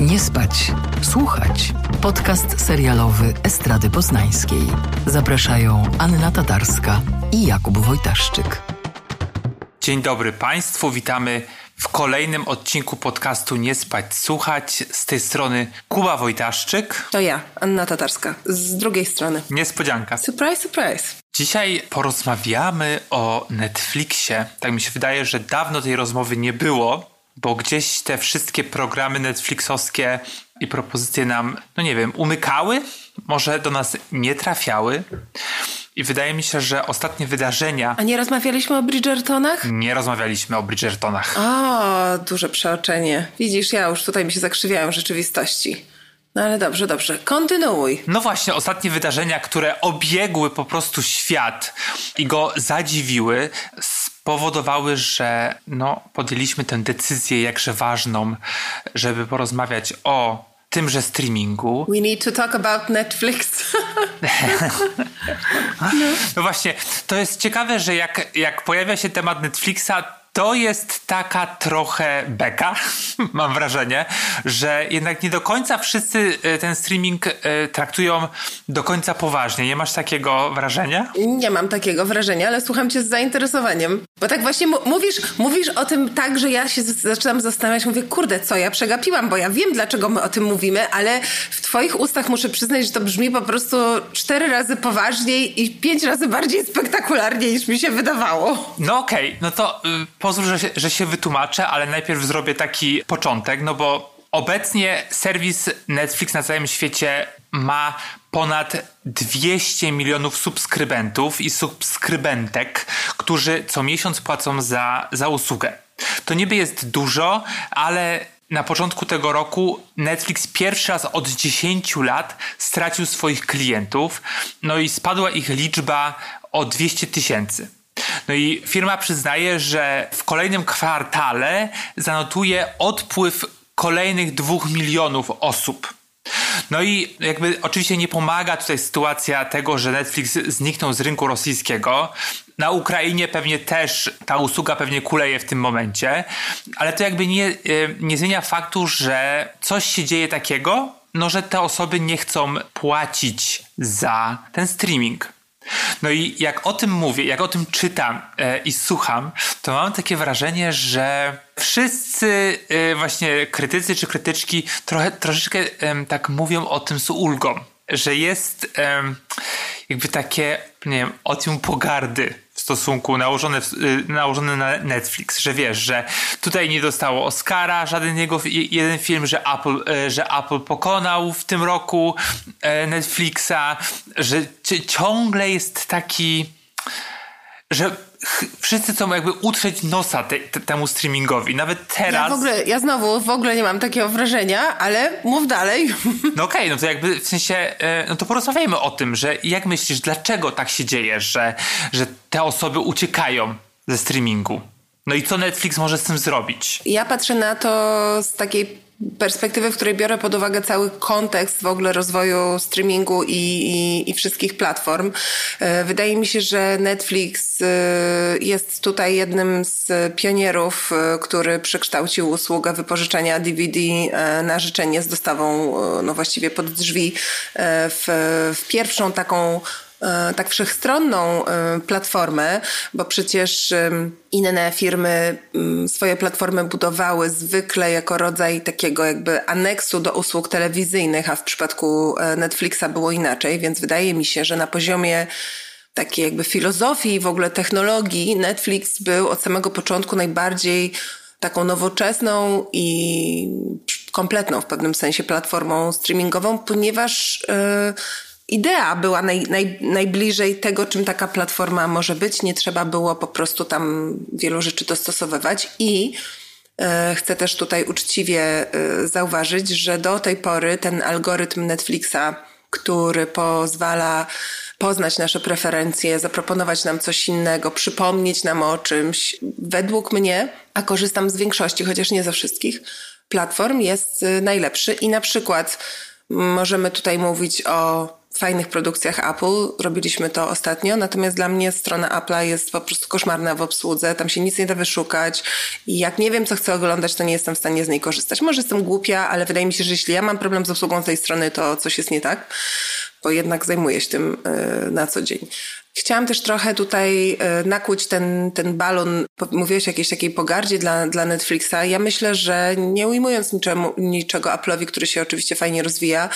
Nie spać, słuchać. Podcast serialowy Estrady Poznańskiej. Zapraszają Anna Tatarska i Jakub Wojtaszczyk. Dzień dobry Państwu, witamy w kolejnym odcinku podcastu Nie spać, słuchać. Z tej strony Kuba Wojtaszczyk. To ja, Anna Tatarska. Z drugiej strony. Niespodzianka. Surprise, surprise. Dzisiaj porozmawiamy o Netflixie. Tak mi się wydaje, że dawno tej rozmowy nie było, bo gdzieś te wszystkie programy Netflixowskie i propozycje nam, no nie wiem, umykały, może do nas nie trafiały. I wydaje mi się, że ostatnie wydarzenia. A nie rozmawialiśmy o Bridgertonach? Nie rozmawialiśmy o Bridgertonach. O, duże przeoczenie. Widzisz, ja już tutaj mi się zakrzywiałem rzeczywistości. No ale dobrze, dobrze. Kontynuuj. No właśnie, ostatnie wydarzenia, które obiegły po prostu świat i go zadziwiły, spowodowały, że no, podjęliśmy tę decyzję jakże ważną, żeby porozmawiać o tymże streamingu. We need to talk about Netflix. no właśnie, to jest ciekawe, że jak, jak pojawia się temat Netflixa, to jest taka trochę beka, mam wrażenie, że jednak nie do końca wszyscy e, ten streaming e, traktują do końca poważnie. Nie masz takiego wrażenia? Nie mam takiego wrażenia, ale słucham cię z zainteresowaniem. Bo tak właśnie mówisz, mówisz o tym tak, że ja się zaczynam zastanawiać, mówię, kurde, co ja przegapiłam, bo ja wiem, dlaczego my o tym mówimy, ale w twoich ustach muszę przyznać, że to brzmi po prostu cztery razy poważniej i pięć razy bardziej spektakularnie, niż mi się wydawało. No okej, okay. no to y, pozwól, że się, że się wytłumaczę, ale najpierw zrobię taki początek, no bo obecnie serwis Netflix na całym świecie ma ponad 200 milionów subskrybentów i subskrybentek, którzy co miesiąc płacą za, za usługę. To niby jest dużo, ale na początku tego roku Netflix pierwszy raz od 10 lat stracił swoich klientów, no i spadła ich liczba o 200 tysięcy. No i firma przyznaje, że w kolejnym kwartale zanotuje odpływ kolejnych dwóch milionów osób. No i jakby oczywiście nie pomaga tutaj sytuacja tego, że Netflix zniknął z rynku rosyjskiego. Na Ukrainie pewnie też ta usługa pewnie kuleje w tym momencie, ale to jakby nie, e, nie zmienia faktu, że coś się dzieje takiego, no że te osoby nie chcą płacić za ten streaming. No i jak o tym mówię, jak o tym czytam e, i słucham, to mam takie wrażenie, że wszyscy e, właśnie krytycy czy krytyczki trochę, troszeczkę tak mówią o tym z ulgą, że jest jakby takie, nie wiem, otium pogardy stosunku nałożone, y, nałożone na Netflix, że wiesz, że tutaj nie dostało Oscara żaden jego jeden film, że Apple, y, że Apple pokonał w tym roku y, Netflixa, że ciągle jest taki, że wszyscy chcą jakby utrzeć nosa te, te, temu streamingowi. Nawet teraz... Ja w ogóle, ja znowu w ogóle nie mam takiego wrażenia, ale mów dalej. No okej, okay, no to jakby w sensie, e, no to porozmawiajmy o tym, że jak myślisz, dlaczego tak się dzieje, że, że te osoby uciekają ze streamingu? No i co Netflix może z tym zrobić? Ja patrzę na to z takiej perspektywy, w której biorę pod uwagę cały kontekst w ogóle rozwoju streamingu i, i, i, wszystkich platform. E, wydaje mi się, że Netflix e, jest tutaj jednym z pionierów, e, który przekształcił usługę wypożyczenia DVD na życzenie z dostawą no właściwie pod drzwi w, w pierwszą taką tak wszechstronną e, platformę, bo przecież inne firmy swoje platformy budowały zwykle jako rodzaj takiego jakby aneksu do usług telewizyjnych, a w przypadku e, Netflixa było inaczej, więc wydaje mi się, że na poziomie takiej jakby filozofii i w ogóle technologii Netflix był od samego początku najbardziej taką nowoczesną i kompletną w pewnym sensie platformą streamingową, ponieważ yy, idea była naj, naj, najbliżej tego, czym taka platforma może być. Nie trzeba było po prostu tam wielu rzeczy dostosowywać i e, Chcę też tutaj uczciwie e, zauważyć, że do tej pory ten algorytm Netflixa, który pozwala poznać nasze preferencje, zaproponować nam coś innego, przypomnieć nam o czymś, według mnie, a korzystam z większości, chociaż nie ze wszystkich platform, jest e, najlepszy. I na przykład możemy tutaj mówić o fajnych produkcjach Apple. Robiliśmy to ostatnio, natomiast dla mnie strona Apple'a jest po prostu koszmarna w obsłudze. Tam się nic nie da wyszukać i jak nie wiem, co chcę oglądać, to nie jestem w stanie z niej korzystać. Może jestem głupia, ale wydaje mi się, że jeśli ja mam problem z obsługą tej strony, to coś jest nie tak, bo jednak zajmuję się tym e, na co dzień. Chciałam też trochę tutaj e, nakłuć ten, ten balon. Mówiłeś o jakiejś takiej pogardzie dla, dla Netflixa. Ja myślę, że nie ujmując niczemu, niczego Apple'owi, który się oczywiście fajnie rozwija,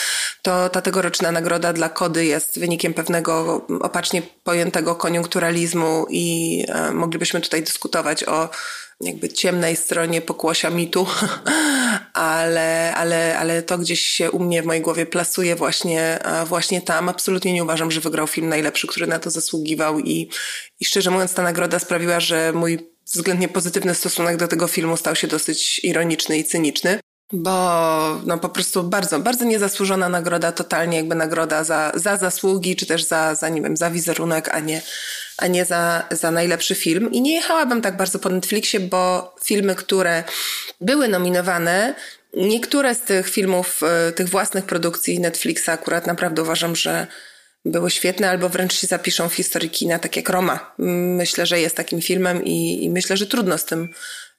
to ta tegoroczna nagroda dla Kody jest wynikiem pewnego opacznie pojętego koniunkturalizmu i e, moglibyśmy tutaj dyskutować o jakby ciemnej stronie pokłosia mitu, ale, ale, ale to gdzieś się u mnie w mojej głowie plasuje właśnie, właśnie tam. Absolutnie nie uważam, że wygrał film najlepszy, który na to zasługiwał i, i szczerze mówiąc ta nagroda sprawiła, że mój względnie pozytywny stosunek do tego filmu stał się dosyć ironiczny i cyniczny. Bo no po prostu bardzo, bardzo niezasłużona nagroda, totalnie jakby nagroda za, za zasługi, czy też za, za, nie wiem, za wizerunek, a nie, a nie za, za najlepszy film. I nie jechałabym tak bardzo po Netflixie, bo filmy, które były nominowane, niektóre z tych filmów, e, tych własnych produkcji Netflixa akurat naprawdę uważam, że były świetne, albo wręcz się zapiszą w historii kina, tak jak Roma. Myślę, że jest takim filmem i, i myślę, że trudno z tym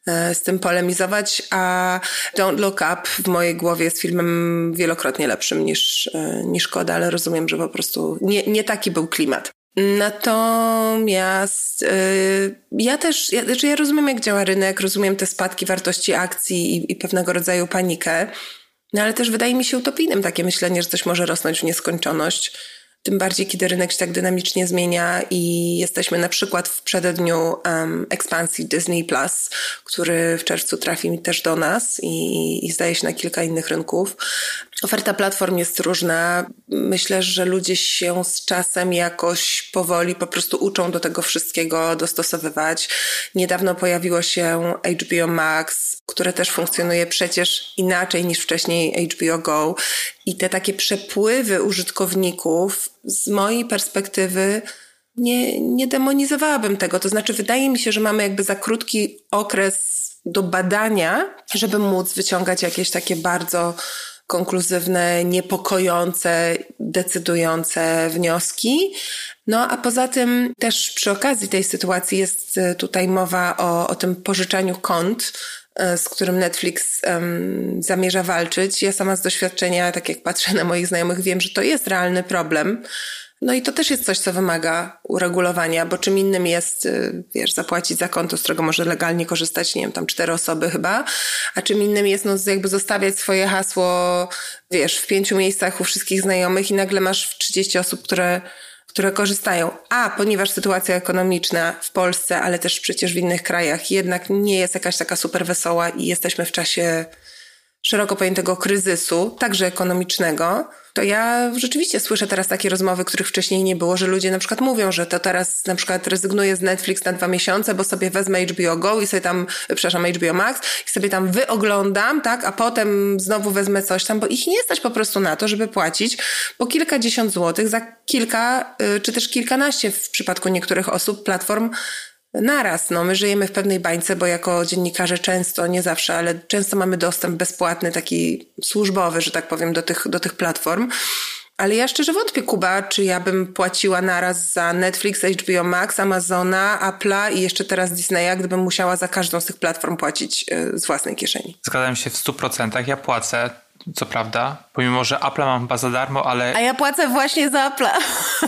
e, z tym polemizować, a Don't Look Up w mojej głowie jest filmem wielokrotnie lepszym niż, e, niż Koda, ale rozumiem, że po prostu nie, nie taki był klimat. Natomiast yy, ja też, ja, znaczy ja rozumiem, jak działa rynek, rozumiem te spadki wartości akcji i, i pewnego rodzaju panikę, no ale też wydaje mi się utopijnym takie myślenie, że coś może rosnąć w nieskończoność. Tym bardziej, kiedy rynek się tak dynamicznie zmienia i jesteśmy na przykład w przededniu um, ekspansji Disney Plus, który w czerwcu trafi też do nas i, i zdaje się na kilka innych rynków. Oferta platform jest różna. Myślę, że ludzie się z czasem jakoś powoli po prostu uczą do tego wszystkiego dostosowywać. Niedawno pojawiło się HBO Max, które też funkcjonuje przecież inaczej niż wcześniej HBO Go. I te takie przepływy użytkowników z mojej perspektywy nie, nie demonizowałabym tego. To znaczy, wydaje mi się, że mamy jakby za krótki okres do badania, żeby móc wyciągać jakieś takie bardzo konkluzywne, niepokojące, decydujące wnioski. No a poza tym też przy okazji tej sytuacji jest e, tutaj mowa o, o tym pożyczaniu kont, z którym Netflix um, zamierza walczyć. Ja sama z doświadczenia, tak jak patrzę na moich znajomych, wiem, że to jest realny problem. No i to też jest coś, co wymaga uregulowania, bo czym innym jest, y, wiesz, zapłacić za konto, z którego może legalnie korzystać, nie wiem, tam cztery osoby chyba, a czym innym jest, no, jakby zostawiać swoje hasło, wiesz, w pięciu miejscach u wszystkich znajomych i nagle masz 30 osób, które, które korzystają. A ponieważ sytuacja ekonomiczna w Polsce, ale też przecież w innych krajach jednak nie jest jakaś taka super wesoła i jesteśmy w czasie szeroko pojętego kryzysu, także ekonomicznego, to ja rzeczywiście słyszę teraz takie rozmowy, których wcześniej nie było, że ludzie na przykład mówią, że to teraz na przykład rezygnuję z Netflix na dwa miesiące, bo sobie wezmę HBO Go i sobie tam, przepraszam, HBO Max i sobie tam wyoglądam, tak, a potem znowu wezmę coś tam, bo ich nie stać po prostu na to, żeby płacić po kilkadziesiąt złotych za kilka, y, czy też kilkanaście w przypadku niektórych osób platform naraz. No, my żyjemy w pewnej bańce, bo jako dziennikarze często, nie zawsze, ale często mamy dostęp bezpłatny, taki służbowy, że tak powiem, do tych, do tych platform. Ale ja szczerze wątpię, Kuba, czy ja bym płaciła naraz za Netflix, HBO Max, Amazona, Apple'a i jeszcze teraz Disneya, gdybym musiała za każdą z tych platform płacić e, z własnej kieszeni. Zgadzam się w 100%. Ja płacę co prawda, pomimo, że Apple mam chyba za darmo, ale... A ja płacę właśnie za Apple.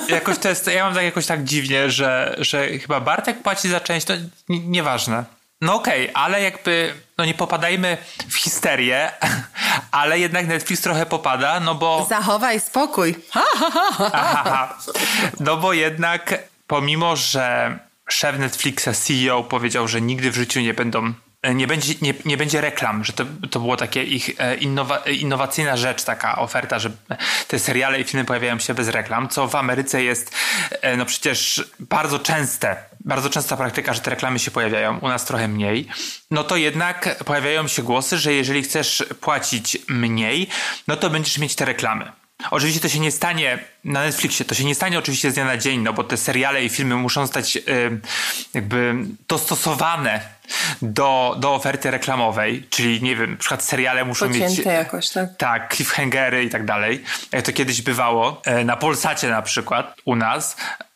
Jakoś to jest, ja mam tak jakoś tak dziwnie, że, że chyba Bartek płaci za część, to nieważne. No okej, okay, ale jakby, no nie popadajmy w histerię, ale jednak Netflix trochę popada, no bo... Zachowaj spokój. Ha, ha, ha, no bo jednak, pomimo, że szef Netflixa, CEO powiedział, że nigdy w życiu nie będą nie będzie, nie, nie będzie reklam, że to, to było takie ich e, innowa, innowacyjna rzecz, taka oferta, że te seriale i filmy pojawiają się bez reklam, co w Ameryce jest e, no przecież bardzo częste, bardzo częsta praktyka, że te reklamy się pojawiają, u nas trochę mniej, no to jednak pojawiają się głosy, że jeżeli chcesz płacić mniej, no to będziesz mieć te reklamy. Oczywiście to się nie stanie na Netflixie, to się nie stanie oczywiście z dnia na dzień, no bo te seriale i filmy muszą stać jakby dostosowane do, do oferty reklamowej, czyli nie wiem, na przykład seriale muszą Pocięte mieć... jakoś, tak? Tak, cliffhangery i tak dalej, jak to kiedyś bywało, e, na Polsacie na przykład, u nas,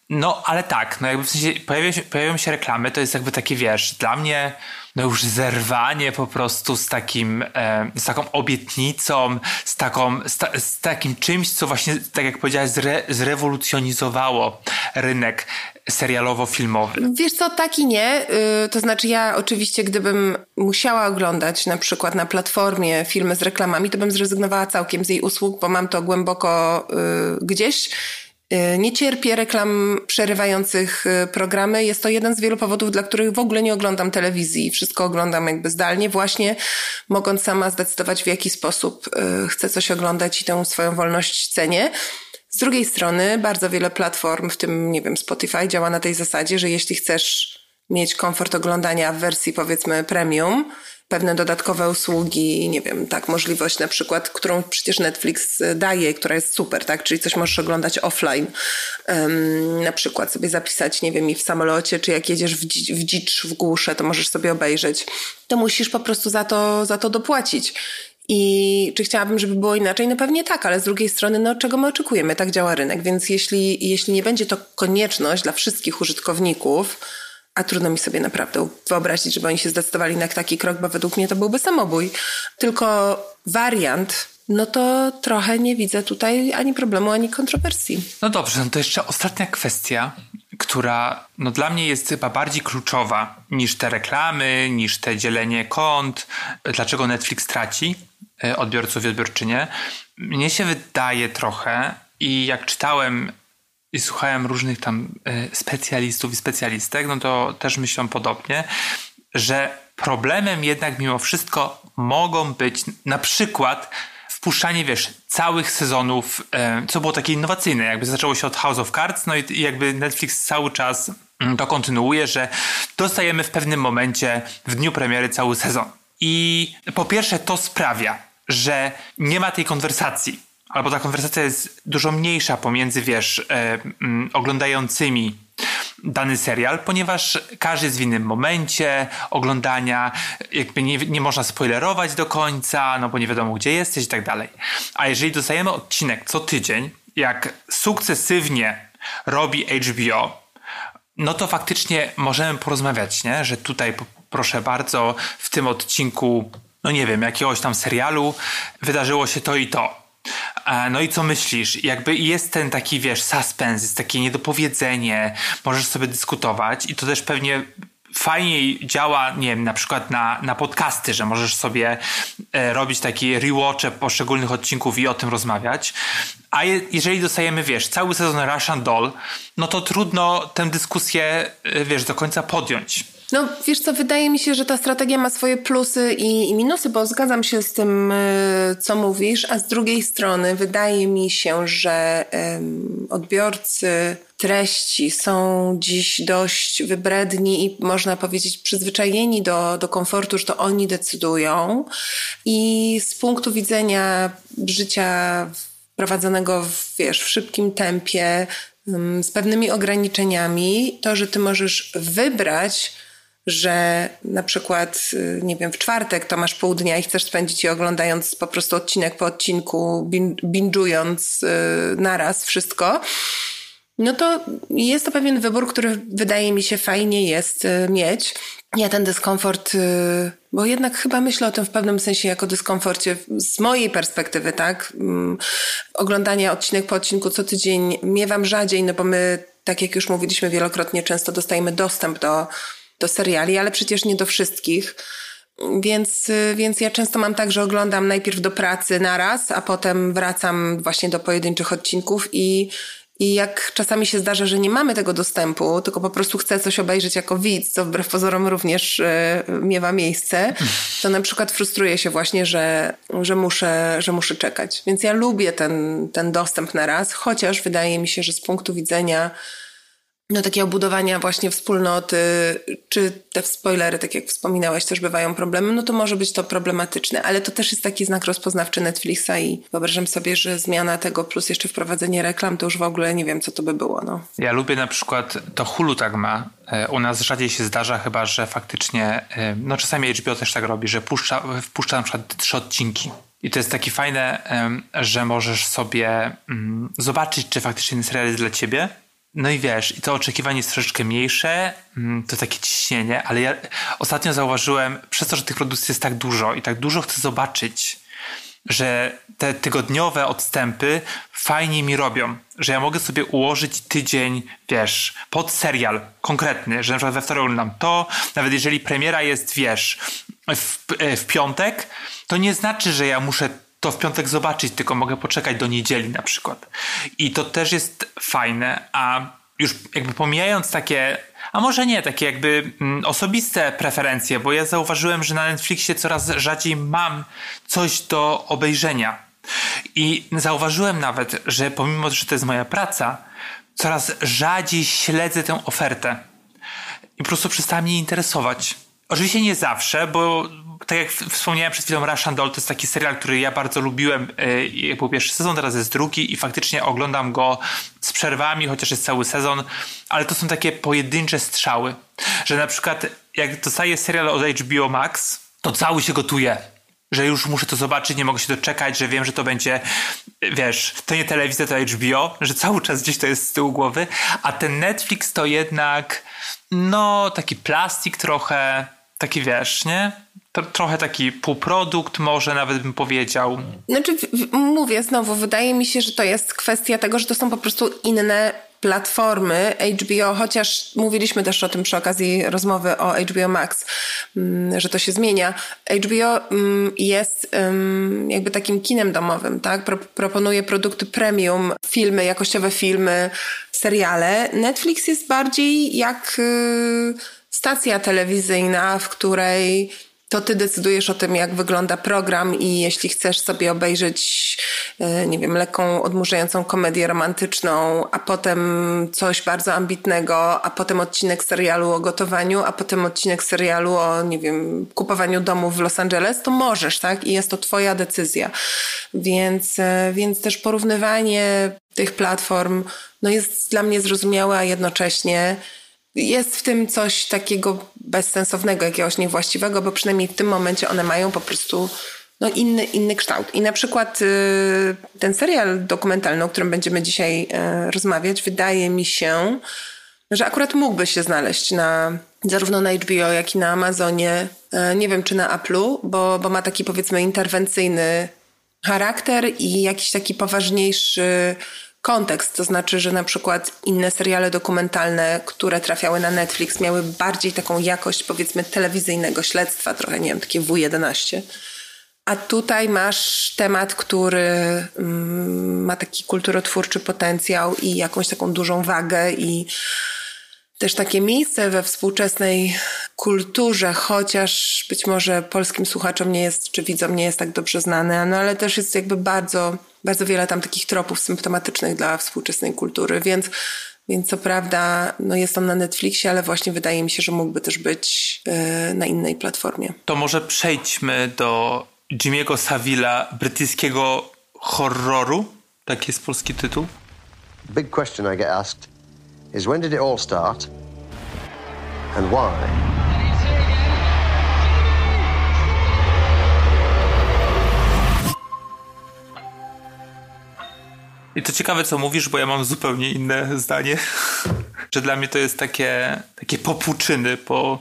no, ale tak, no jakby w sensie pojawiają się, pojawiają się reklamy, to jest jakby takie, wiesz, dla mnie no już zerwanie po prostu z takim, e, z taką obietnicą, z, taką, z, ta, z, takim czymś, co właśnie, tak jak powiedziałeś, zre, zrewolucjonizowało rynek serialowo-filmowy. Wiesz co, tak i nie. Yy, to znaczy ja oczywiście, gdybym musiała oglądać na przykład na platformie filmy z reklamami, to bym zrezygnowała całkiem z jej usług, bo mam to głęboko yy, gdzieś Y, nie cierpię reklam przerywających y, programy. Jest to jeden z wielu powodów, dla których w ogóle nie oglądam telewizji. Wszystko oglądam jakby zdalnie, właśnie mogąc sama zdecydować, w jaki sposób y, chcę coś oglądać i tę swoją wolność cenię. Z drugiej strony, bardzo wiele platform, w tym, nie wiem, Spotify, działa na tej zasadzie, że jeśli chcesz mieć komfort oglądania w wersji, powiedzmy, premium, pewne dodatkowe usługi, nie wiem, tak, możliwość na przykład, którą przecież Netflix daje, która jest super, tak, czyli coś możesz oglądać offline, um, na przykład sobie zapisać, nie wiem, i w samolocie, czy jak jedziesz w, w dzicz, w głusze, to możesz sobie obejrzeć, to musisz po prostu za to, za to dopłacić. I czy chciałabym, żeby było inaczej? No pewnie tak, ale z drugiej strony, no czego my oczekujemy? Tak działa rynek, więc jeśli, jeśli nie będzie to konieczność dla wszystkich użytkowników, a trudno mi sobie naprawdę wyobrazić, żeby oni się zdecydowali na taki krok, bo według mnie to byłby samobój. Tylko wariant, no to trochę nie widzę tutaj ani problemu, ani kontrowersji. No dobrze, no to jeszcze ostatnia kwestia, która no dla mnie jest chyba bardziej kluczowa niż te reklamy, niż te dzielenie kont. Dlaczego Netflix traci odbiorców i odbiorczynie? Mnie się wydaje trochę i jak czytałem i słuchałem różnych tam e, specjalistów i specjalistek, no to też myślą podobnie, że problemem jednak mimo wszystko mogą być na przykład wpuszczanie, wiesz, całych sezonów, e, co było takie innowacyjne. Jakby zaczęło się od House of Cards, no i jakby Netflix cały czas mm, to kontynuuje, że dostajemy w pewnym momencie w dniu premiery cały sezon. I po pierwsze to sprawia, że nie ma tej konwersacji albo ta konwersacja jest dużo mniejsza pomiędzy, wiesz, e, mm, oglądającymi dany serial, ponieważ każdy jest w innym momencie oglądania, jakby nie, nie można spoilerować do końca, no bo nie wiadomo gdzie jesteś i tak dalej. A jeżeli dostajemy odcinek co tydzień, jak sukcesywnie robi HBO, no to faktycznie możemy porozmawiać, nie? że tutaj proszę bardzo, w tym odcinku, no nie wiem, jakiegoś tam serialu wydarzyło się to i to no i co myślisz? Jakby jest ten taki, wiesz, suspens, jest takie niedopowiedzenie, możesz sobie dyskutować i to też pewnie fajniej działa, nie wiem, na przykład na, na podcasty, że możesz sobie e, robić takie rewatche poszczególnych odcinków i o tym rozmawiać. A je, jeżeli dostajemy, wiesz, cały sezon Russian Doll, no to trudno tę dyskusję, e, wiesz, do końca podjąć. No wiesz co, wydaje mi się, że ta strategia ma swoje plusy i, i minusy, bo zgadzam się z tym, y, co mówisz, a z drugiej strony wydaje mi się, że um, odbiorcy treści są dziś dość wybredni i można powiedzieć przyzwyczajeni do, do komfortu, że to oni decydują. I z punktu widzenia życia prowadzonego w, wiesz, w szybkim tempie, z pewnymi ograniczeniami, to, że ty możesz wybrać że na przykład, y, nie wiem, w czwartek to masz pół dnia i chcesz spędzić je oglądając po prostu odcinek po odcinku, binge'ując y, naraz wszystko, no to jest to pewien wybór, który wydaje mi się fajnie jest y, mieć. Ja ten dyskomfort, bo jednak chyba myślę o tym w pewnym sensie jako dyskomforcie z mojej perspektywy, tak? Mm, oglądania odcinek po odcinku co tydzień miewam rzadziej, no bo my, tak jak już mówiliśmy wielokrotnie, często dostajemy dostęp do do seriali, ale przecież nie do wszystkich. Więc, więc ja często mam tak, że oglądam najpierw do pracy naraz, a potem wracam właśnie do pojedynczych odcinków i, i jak czasami się zdarza, że nie mamy tego dostępu, tylko po prostu chcę coś obejrzeć jako widz, co wbrew pozorom również y, miewa miejsce, to na przykład frustruję się właśnie, że, że, muszę, że muszę czekać. Więc ja lubię ten, ten dostęp na raz, chociaż wydaje mi się, że z punktu widzenia no takie obudowania właśnie wspólnoty, czy te spoilery, tak jak wspominałaś, też bywają problemy, no to może być to problematyczne, ale to też jest taki znak rozpoznawczy Netflixa i wyobrażam sobie, że zmiana tego plus jeszcze wprowadzenie reklam, to już w ogóle nie wiem, co to by było. No. Ja lubię na przykład, to Hulu tak ma, e, u nas rzadziej się zdarza chyba, że faktycznie, e, no czasami HBO też tak robi, że puszcza, wpuszcza na przykład trzy odcinki i to jest takie fajne, że możesz sobie mm, zobaczyć, czy faktycznie ten serial jest dla ciebie, no i wiesz, i to oczekiwanie jest troszeczkę mniejsze, mm, to takie ciśnienie, ale ja ostatnio zauważyłem, przez to, że tych produkcji jest tak dużo i tak dużo chcę zobaczyć, że te tygodniowe odstępy fajnie mi robią, że ja mogę sobie ułożyć tydzień, wiesz, pod serial konkretny, że na przykład we wtorek oglądam to, nawet jeżeli premiera jest, wiesz, w, w piątek, to nie znaczy, że ja muszę to w piątek zobaczyć, tylko mogę poczekać do niedzieli na przykład. I to też jest fajne, a już jakby pomijając takie, a może nie, takie jakby mm, osobiste preferencje, bo ja zauważyłem, że na Netflixie coraz rzadziej mam coś do obejrzenia. I zauważyłem nawet, że pomimo, że to jest moja praca, coraz rzadziej śledzę tę ofertę. I po prostu przestała mnie interesować. Oczywiście nie zawsze, bo tak jak wspomniałem przed chwilą, Russian Doll to jest taki serial, który ja bardzo lubiłem. E, był pierwszy sezon, teraz jest drugi i faktycznie oglądam go z przerwami, chociaż jest cały sezon, ale to są takie pojedyncze strzały, że na przykład jak dostaję serial od HBO Max, to cały się gotuje że już muszę to zobaczyć, nie mogę się doczekać, że wiem, że to będzie, wiesz, to nie telewizja, to HBO, że cały czas gdzieś to jest z tyłu głowy, a ten Netflix to jednak, no, taki plastik trochę, taki wiesz, nie? Trochę taki półprodukt, może nawet bym powiedział. Znaczy, mówię znowu, wydaje mi się, że to jest kwestia tego, że to są po prostu inne platformy HBO, chociaż mówiliśmy też o tym przy okazji rozmowy o HBO Max, mm, że to się zmienia. HBO mm, jest jakby takim kinem domowym, tak? Proponuje produkty premium, filmy, jakościowe filmy, seriale. Netflix jest bardziej jak y, stacja telewizyjna, w której to ty decydujesz o tym, jak wygląda program i jeśli chcesz sobie obejrzeć, e, nie wiem, lekką, odmurzającą komedię romantyczną, a potem coś bardzo ambitnego, a potem odcinek serialu o gotowaniu, a potem odcinek serialu o, nie wiem, kupowaniu domów w Los Angeles, to możesz, tak? I jest to twoja decyzja. Więc, e, więc też porównywanie tych platform, no jest dla mnie zrozumiałe, a jednocześnie jest w tym coś takiego bezsensownego, jakiegoś niewłaściwego, bo przynajmniej w tym momencie one mają po prostu no, inny, inny kształt. I na przykład y, ten serial dokumentalny, o którym będziemy dzisiaj y, rozmawiać, wydaje mi się, że akurat mógłby się znaleźć na, zarówno na HBO, jak i na Amazonie. Y, nie wiem, czy na Apple'u, bo, bo ma taki powiedzmy interwencyjny charakter i jakiś taki poważniejszy kontekst, to znaczy, że na przykład inne seriale dokumentalne, które trafiały na Netflix, miały bardziej taką jakość, powiedzmy, telewizyjnego śledztwa, trochę, nie wiem, takie W11. A tutaj masz temat, który mm, ma taki kulturotwórczy potencjał i jakąś taką dużą wagę i też takie miejsce we współczesnej kulturze, chociaż być może polskim słuchaczom nie jest, czy widzom nie jest tak dobrze znane, no ale też jest jakby bardzo, bardzo wiele tam takich tropów symptomatycznych dla współczesnej kultury, więc więc co prawda no jest on na Netflixie, ale właśnie wydaje mi się, że mógłby też być yy, na innej platformie. To może przejdźmy do Jimmy'ego Savilla, brytyjskiego horroru. Taki jest polski tytuł. Big question I get asked is when did it all start and why? I to ciekawe, co mówisz, bo ja mam zupełnie inne zdanie. że dla mnie to jest takie, takie popłuczyny po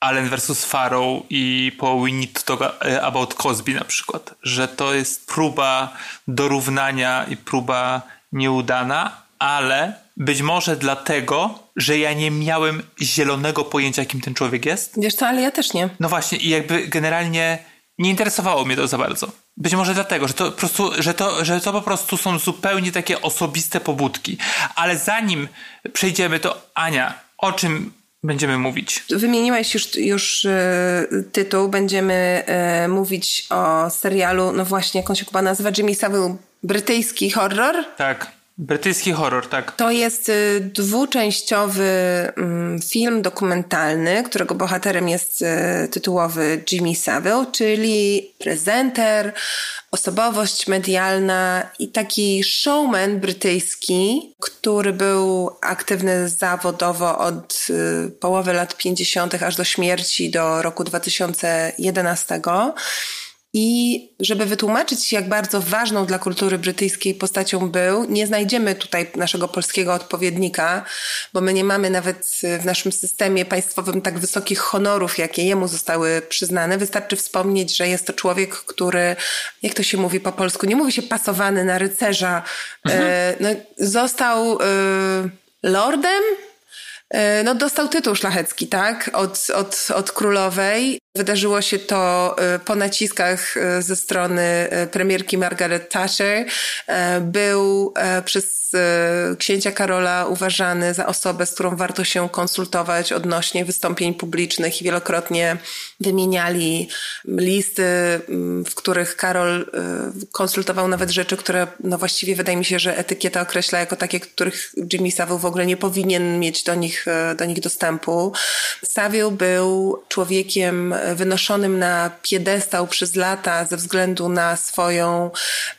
Allen vs. Farrow i po We Need to Talk About Cosby na przykład. Że to jest próba dorównania i próba nieudana, ale być może dlatego, że ja nie miałem zielonego pojęcia, kim ten człowiek jest. Wiesz co, ale ja też nie. No właśnie, i jakby generalnie nie interesowało mnie to za bardzo. Być może dlatego, że to po prostu, że to, że to po prostu są zupełnie takie osobiste pobudki. Ale zanim przejdziemy, to Ania, o czym będziemy mówić? Wymieniłaś już, już e, tytuł. Będziemy e, mówić o serialu, no właśnie, jak on się chyba nazywa, Jimmy Savile, brytyjski horror. Tak. Brytyjski horror, tak. To jest y, dwuczęściowy mm, film dokumentalny, którego bohaterem jest y, tytułowy Jimmy Savile, czyli prezenter, osobowość medialna i taki showman brytyjski, który był aktywny zawodowo od y, połowy lat 50. aż do śmierci, do roku 2011. I żeby wytłumaczyć, jak bardzo ważną dla kultury brytyjskiej postacią był, nie znajdziemy tutaj naszego polskiego odpowiednika, bo my nie mamy nawet w naszym systemie państwowym tak wysokich honorów, jakie jemu zostały przyznane. Wystarczy wspomnieć, że jest to człowiek, który, jak to się mówi po polsku, nie mówi się pasowany na rycerza, mhm. e, no, został e, lordem, e, no, dostał tytuł szlachecki, tak, od, od, od królowej. Wydarzyło się to y, po naciskach y, ze strony y, premierki Margaret Thatcher. Był przez księcia Karola uważany za osobę, z którą warto się konsultować odnośnie wystąpień publicznych i wielokrotnie wymieniali listy, mm, w których Karol konsultował nawet rzeczy, które no właściwie wydaje mi się, że etykieta określa jako takie, których Jimmy Savile w ogóle nie powinien mieć do nich, do nich dostępu. Savile był człowiekiem wynoszonym na piedestał przez lata ze względu na swoją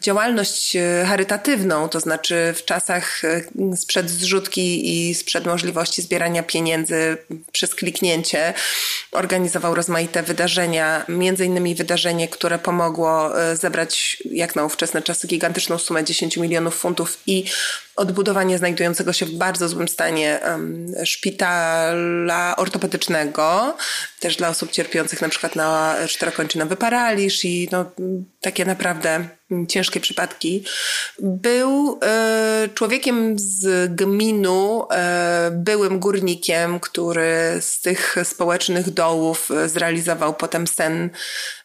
działalność e, charytatywną, to znaczy w czasach e, sprzed zrzutki i sprzed możliwości zbierania pieniędzy przez kliknięcie organizował rozmaite wydarzenia, między innymi wydarzenie, które pomogło e, zebrać jak na ówczesne czasy gigantyczną sumę 10 milionów funtów i odbudowanie znajdującego się w bardzo złym stanie szpitala ortopedycznego, też dla osób cierpiących na przykład na czterokończynowy paraliż i no, takie naprawdę ciężkie przypadki. Był e, człowiekiem z gminu, e, byłym górnikiem, który z tych społecznych dołów zrealizował potem sen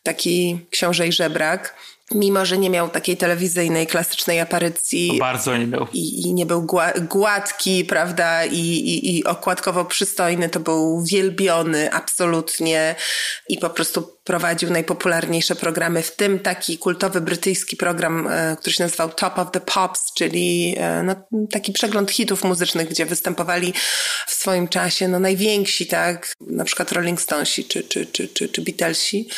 taki książę i żebrak mimo że nie miał takiej telewizyjnej, klasycznej aparycji. bardzo nie miał. I, i nie był gładki, prawda, I, i, i okładkowo przystojny, to był wielbiony absolutnie i po prostu prowadził najpopularniejsze programy, w tym taki kultowy brytyjski program, e, który się nazywał Top of the Pops, czyli e, no, taki przegląd hitów muzycznych, gdzie występowali w swoim czasie no, najwięksi, tak, na przykład Rolling Stonesi czy, czy, czy, czy, czy Beatlesi.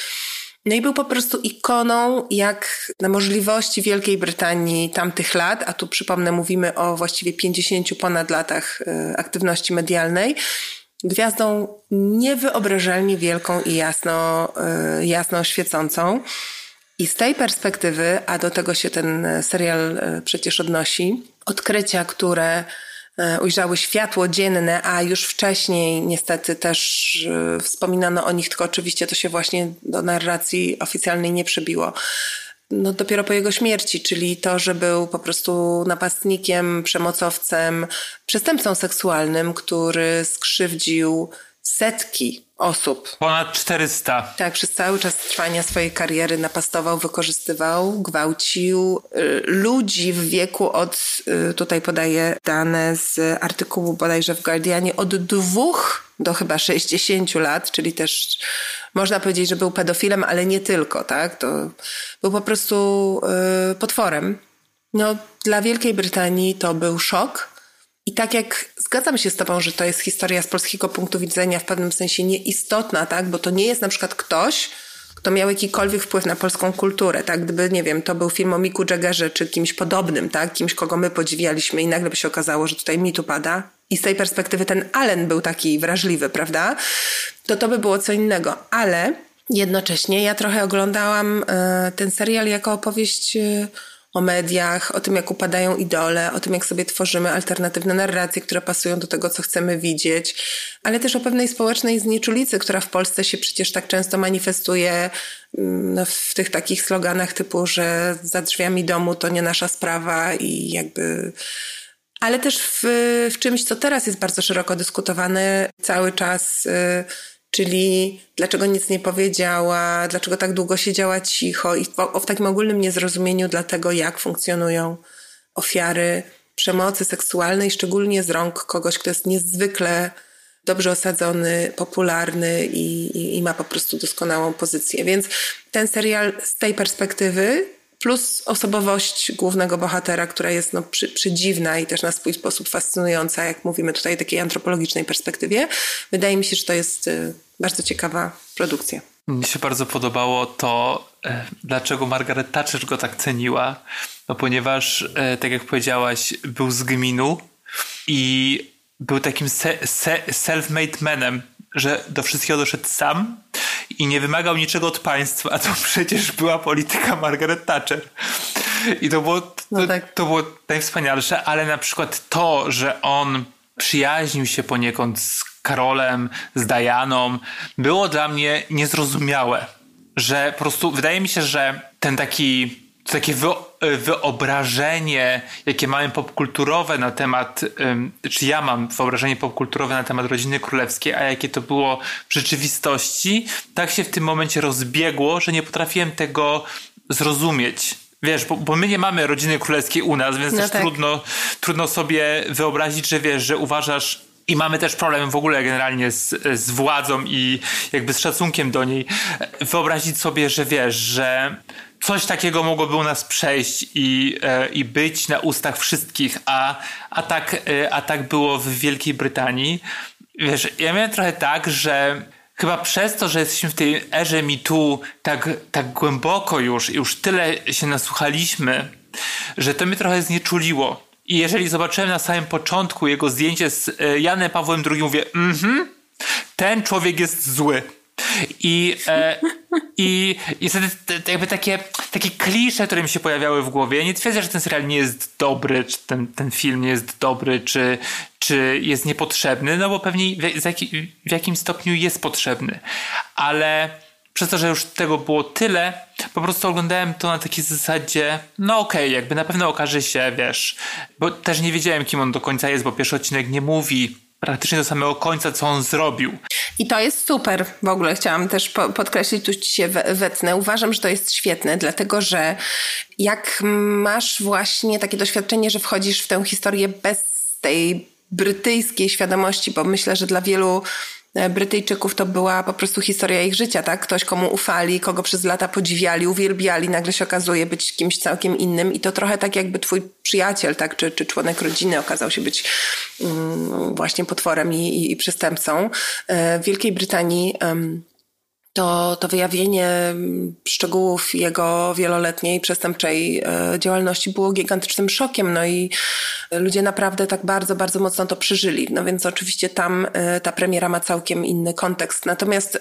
No i był po prostu ikoną jak na możliwości Wielkiej Brytanii tamtych lat, a tu przypomnę, mówimy o właściwie 50 ponad latach e, aktywności medialnej, gwiazdą niewyobrażalnie wielką i jasno, e, jasno świecącą. I z tej perspektywy, a do tego się ten serial e, przecież odnosi, odkrycia, które ujrzały światło dzienne, a już wcześniej niestety też e, wspominano o nich, tylko oczywiście to się właśnie do narracji oficjalnej nie przebiło. No dopiero po jego śmierci, czyli to, że był po prostu napastnikiem, przemocowcem, przestępcą seksualnym, który skrzywdził setki osób. Ponad 400. Tak, przez cały czas trwania swojej kariery napastował, wykorzystywał, gwałcił y, ludzi w wieku od, y, tutaj podaję dane z artykułu bodajże w Guardianie, od dwóch do chyba 60 lat, czyli też można powiedzieć, że był pedofilem, ale nie tylko, tak? To był po prostu y, potworem. No, dla Wielkiej Brytanii to był szok, i tak jak zgadzam się z Tobą, że to jest historia z polskiego punktu widzenia w pewnym sensie nieistotna, tak? Bo to nie jest na przykład ktoś, kto miał jakikolwiek wpływ na polską kulturę, tak? Gdyby, nie wiem, to był film o Miku Jaggerze czy kimś podobnym, tak? Kimś, kogo my podziwialiśmy i nagle by się okazało, że tutaj mi pada. I z tej perspektywy ten Allen był taki wrażliwy, prawda? To to by było co innego. Ale jednocześnie ja trochę oglądałam e, ten serial jako opowieść... O mediach, o tym, jak upadają idole, o tym, jak sobie tworzymy alternatywne narracje, które pasują do tego, co chcemy widzieć, ale też o pewnej społecznej znieczulicy, która w Polsce się przecież tak często manifestuje mm, no, w tych takich sloganach typu, że za drzwiami domu to nie nasza sprawa i jakby ale też w, w czymś, co teraz jest bardzo szeroko dyskutowane cały czas. Czyli dlaczego nic nie powiedziała, dlaczego tak długo siedziała cicho i w, takim ogólnym niezrozumieniu dla tego, jak funkcjonują ofiary przemocy seksualnej, szczególnie z rąk kogoś, kto jest niezwykle dobrze osadzony, popularny i, i, i ma po prostu doskonałą pozycję. Więc ten serial z tej perspektywy plus osobowość głównego bohatera, która jest no, przy, przedziwna i też na swój sposób fascynująca, jak mówimy tutaj takiej antropologicznej perspektywie. Wydaje mi się, że to jest y, bardzo ciekawa produkcja. Mi się bardzo podobało to, e, dlaczego Margaret Thatcher go tak ceniła. No ponieważ, e, tak jak powiedziałaś, był z gminu i był takim se, se, self-made manem, że do wszystkiego doszedł sam i nie wymagał niczego od państwa, a to przecież była polityka Margaret Thatcher. I to było, to, no tak. to było najwspanialsze, ale na przykład to, że on przyjaźnił się poniekąd z Karolem, z Dianą, było dla mnie niezrozumiałe. Że po prostu wydaje mi się, że ten taki takie wyobrażenie, jakie mamy popkulturowe na temat, czy ja mam wyobrażenie popkulturowe na temat rodziny królewskiej, a jakie to było w rzeczywistości, tak się w tym momencie rozbiegło, że nie potrafiłem tego zrozumieć. Wiesz, bo, bo my nie mamy rodziny królewskiej u nas, więc no też tak. trudno, trudno sobie wyobrazić, że wiesz, że uważasz i mamy też problem w ogóle generalnie z, z władzą i jakby z szacunkiem do niej. Wyobrazić sobie, że wiesz, że coś takiego mogłoby u nas przejść i, e, i być na ustach wszystkich, a, a, tak, e, a tak było w Wielkiej Brytanii. Wiesz, ja miałem trochę tak, że chyba przez to, że jesteśmy w tej erze MeToo tak, tak głęboko już i już tyle się nasłuchaliśmy, że to mnie trochę znieczuliło. I jeżeli zobaczyłem na samym początku jego zdjęcie z e, Janem Pawłem II, mówię, mhm, ten człowiek jest zły. I, e, i, i wtedy jakby takie, takie klisze, które mi się pojawiały w głowie. Nie twierdzę, że ten serial nie jest dobry, czy ten, ten film nie jest dobry, czy, czy jest niepotrzebny, no bo pewnie w, w jakim stopniu jest potrzebny. Ale przez to, że już tego było tyle, po prostu oglądałem to na takiej zasadzie, no okej, okay, jakby na pewno okaże się, wiesz, bo też nie wiedziałem, kim on do końca jest, bo pierwszy odcinek nie mówi praktycznie do samego końca, co on zrobił. I to jest super. W ogóle chciałam też po podkreślić, tu ci się wetnę. Uważam, że to jest świetne, dlatego że jak masz właśnie takie doświadczenie, że wchodzisz w tę historię bez tej brytyjskiej świadomości, bo myślę, że dla wielu Brytyjczyków to była po prostu historia ich życia, tak? Ktoś, komu ufali, kogo przez lata podziwiali, uwielbiali, nagle się okazuje być kimś całkiem innym i to trochę tak jakby twój przyjaciel, tak? Czy, czy członek rodziny okazał się być um, właśnie potworem i, i, i przestępcą. E, w Wielkiej Brytanii um, to, to wyjawienie mm, szczegółów jego wieloletniej przestępczej e, działalności było gigantycznym szokiem. No i ludzie naprawdę tak bardzo, bardzo mocno to przeżyli. No więc oczywiście tam e, ta premiera ma całkiem inny kontekst. Natomiast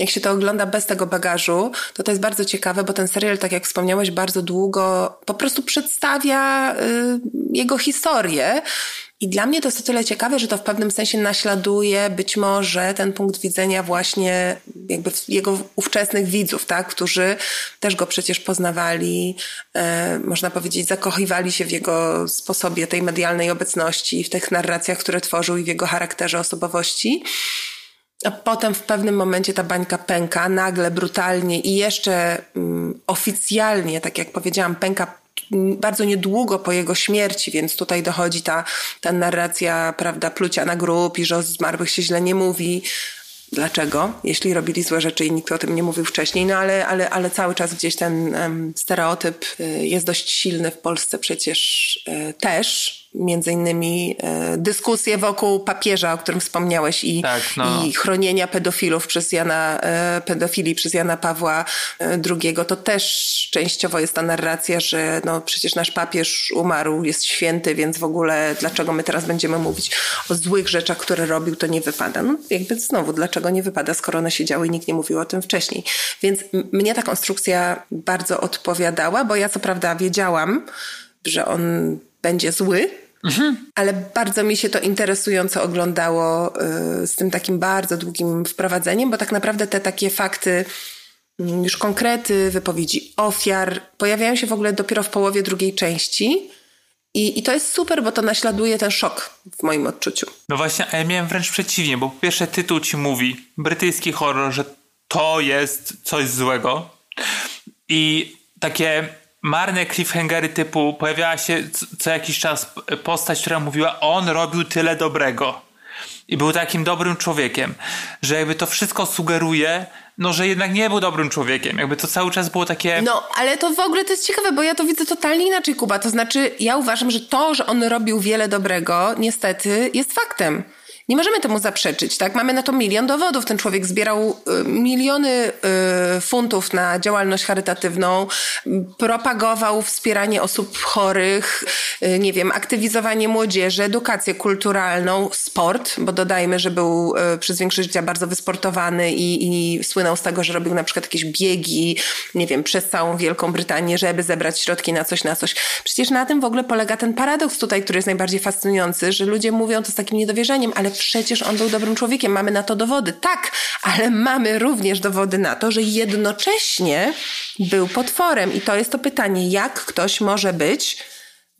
jak się to ogląda bez tego bagażu, to to jest bardzo ciekawe, bo ten serial, tak jak wspomniałeś, bardzo długo po prostu przedstawia y, jego historię. I dla mnie to jest o tyle ciekawe, że to w pewnym sensie naśladuje być może ten punkt widzenia właśnie jakby jego ówczesnych widzów, tak, którzy też go przecież poznawali, e, można powiedzieć, zakochiwali się w jego sposobie tej medialnej obecności, w tych narracjach, które tworzył i w jego charakterze osobowości. A potem w pewnym momencie ta bańka pęka, nagle, brutalnie i jeszcze um, oficjalnie, tak jak powiedziałam, pęka bardzo niedługo po jego śmierci, więc tutaj dochodzi ta, ta narracja, prawda, plucia na grób i że o zmarłych się źle nie mówi. Dlaczego? Jeśli robili złe rzeczy i nikt o tym nie mówił wcześniej, no ale, ale, ale cały czas gdzieś ten um, stereotyp y, jest dość silny w Polsce przecież y, też między innymi e, dyskusje wokół papieża, o którym wspomniałeś i, tak, no. i chronienia pedofilów przez Jana, e, pedofilii przez Jana Pawła e, II, to też częściowo jest ta narracja, że no przecież nasz papież umarł, jest święty, więc w ogóle dlaczego my teraz będziemy mówić o złych rzeczach, które robił, to nie wypada. No jakby znowu, dlaczego nie wypada, skoro one się działy i nikt nie mówił o tym wcześniej. Więc mnie ta konstrukcja bardzo odpowiadała, bo ja co prawda wiedziałam, że on będzie zły, mhm. ale bardzo mi się to interesująco oglądało y, z tym takim bardzo długim wprowadzeniem, bo tak naprawdę te takie fakty, mm, już konkrety, wypowiedzi ofiar pojawiają się w ogóle dopiero w połowie drugiej części. I, I to jest super, bo to naśladuje ten szok w moim odczuciu. No właśnie, a ja miałem wręcz przeciwnie, bo po pierwsze tytuł ci mówi, brytyjski horror, że to jest coś złego. I takie marne cliffhangery typu pojawiała się co jakiś czas postać, która mówiła on robił tyle dobrego. i był takim dobrym człowiekiem, że jakby to wszystko sugeruje, no, że jednak nie był dobrym człowiekiem. Jakby to cały czas było takie... No, ale to w ogóle to jest ciekawe, bo ja to widzę totalnie inaczej, Kuba. To znaczy, ja uważam, że to, że on robił wiele dobrego, niestety, jest faktem. Nie możemy temu zaprzeczyć, tak? Mamy na to milion dowodów. Ten człowiek zbierał miliony y, funtów na działalność charytatywną, propagował wspieranie osób chorych, y, nie wiem, aktywizowanie młodzieży, edukację kulturalną, sport, bo dodajmy, że był przez większość życia bardzo wysportowany i, i słynął z tego, że robił na przykład jakieś biegi, nie wiem, przez całą Wielką Brytanię, żeby zebrać środki na coś, na coś. Przecież na tym w ogóle polega ten paradoks tutaj, który jest najbardziej fascynujący, że ludzie mówią to z takim niedowierzaniem, ale przecież on był dobrym człowiekiem, mamy na to dowody. Tak, ale mamy również dowody na to, że jednocześnie był potworem. I to jest to pytanie, jak ktoś może być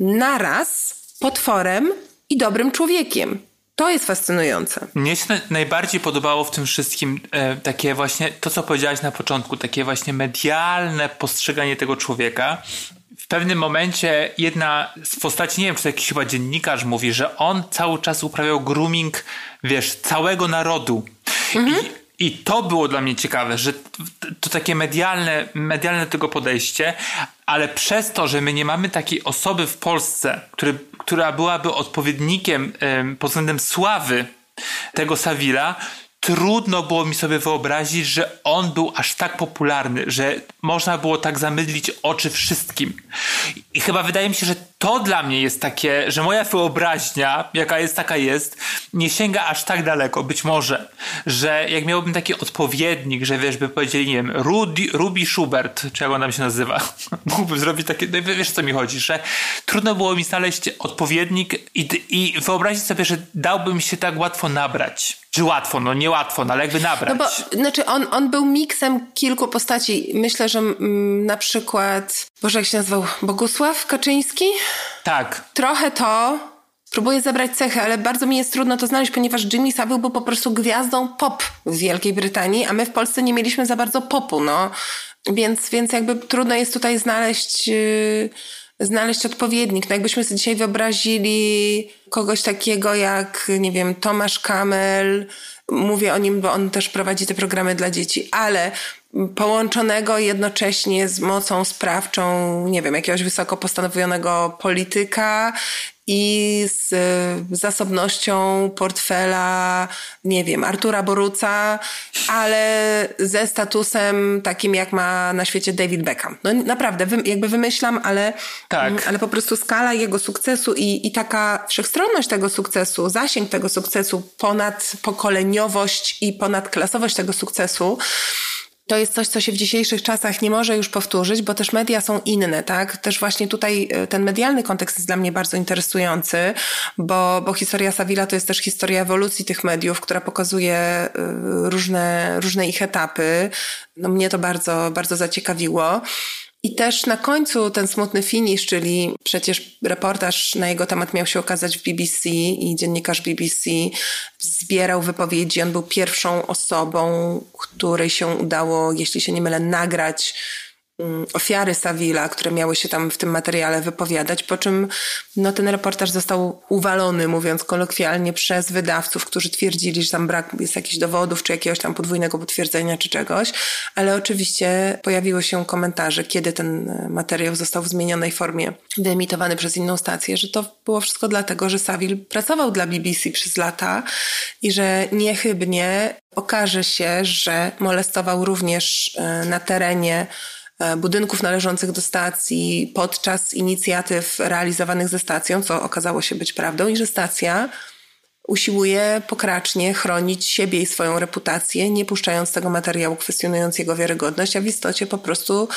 naraz potworem i dobrym człowiekiem. To jest fascynujące. Mnie się najbardziej podobało w tym wszystkim e, takie właśnie to, co powiedziałaś na początku, takie właśnie medialne postrzeganie tego człowieka, pewnym momencie jedna z postaci, nie wiem, czy to jakiś chyba dziennikarz mówi, że on cały czas uprawiał grooming, wiesz, całego narodu. Mhm. I, i to było dla mnie ciekawe, że to takie medialne, medialne tego podejście, ale przez to, że my nie mamy takiej osoby w Polsce, który, która byłaby odpowiednikiem pod względem sławy tego Savila, trudno było mi sobie wyobrazić, że on był aż tak popularny, że można było tak zamydlić oczy wszystkim. I chyba wydaje mi się, że to dla mnie jest takie, że moja wyobraźnia, jaka jest, taka jest, nie sięga aż tak daleko, być może, że jak miałbym taki odpowiednik, że wiesz, by powiedzieli, nie wiem, Rudy, Ruby Schubert, czy jak on tam się nazywa, mógłbym zrobić takie, no wiesz co mi chodzi, że trudno było mi znaleźć odpowiednik i, i wyobrazić sobie, że dałbym się tak łatwo nabrać. Czy łatwo? No niełatwo, no ale jakby nabrać. No bo, znaczy on, on był miksem kilku postaci. Myślę, że mm, na przykład, Boże jak się nazywał, Bogusław Kaczyński? Tak. Trochę to, próbuję zebrać cechy, ale bardzo mi jest trudno to znaleźć, ponieważ Jimmy Savile był po prostu gwiazdą pop w Wielkiej Brytanii, a my w Polsce nie mieliśmy za bardzo popu, no. Więc, więc jakby trudno jest tutaj znaleźć... Yy znaleźć odpowiednik. No jakbyśmy sobie dzisiaj wyobrazili kogoś takiego jak, nie wiem, Tomasz Kamel, mówię o nim, bo on też prowadzi te programy dla dzieci, ale połączonego jednocześnie z mocą sprawczą, nie wiem, jakiegoś wysoko postanowionego polityka i z zasobnością portfela, nie wiem, Artura Boruca, ale ze statusem takim, jak ma na świecie David Beckham. No naprawdę, jakby wymyślam, ale, tak. ale po prostu skala jego sukcesu i, i taka wszechstronność tego sukcesu, zasięg tego sukcesu, ponad pokoleniowość i ponadklasowość tego sukcesu, to jest coś, co się w dzisiejszych czasach nie może już powtórzyć, bo też media są inne, tak? Też właśnie tutaj e, ten medialny kontekst jest dla mnie bardzo interesujący, bo, bo historia Savila to jest też historia ewolucji tych mediów, która pokazuje e, różne, różne ich etapy. No mnie to bardzo, bardzo zaciekawiło. I też na końcu ten smutny finish, czyli przecież reportaż na jego temat miał się okazać w BBC i dziennikarz BBC zbierał wypowiedzi. On był pierwszą osobą, której się udało, jeśli się nie mylę, nagrać ofiary Savila, które miały się tam w tym materiale wypowiadać, po czym no, ten reportaż został uwalony, mówiąc kolokwialnie, przez wydawców, którzy twierdzili, że tam brak jest jakichś dowodów, czy jakiegoś tam podwójnego potwierdzenia, czy czegoś, ale oczywiście pojawiły się komentarze, kiedy ten e, materiał został w zmienionej formie wyemitowany przez inną stację, że to było wszystko dlatego, że Savil pracował dla BBC przez lata i że niechybnie okaże się, że molestował również e, na terenie budynków należących do stacji podczas inicjatyw realizowanych ze stacją, co okazało się być prawdą, i że stacja usiłuje pokracznie chronić siebie i swoją reputację, nie puszczając tego materiału, kwestionując jego wiarygodność, a w istocie po prostu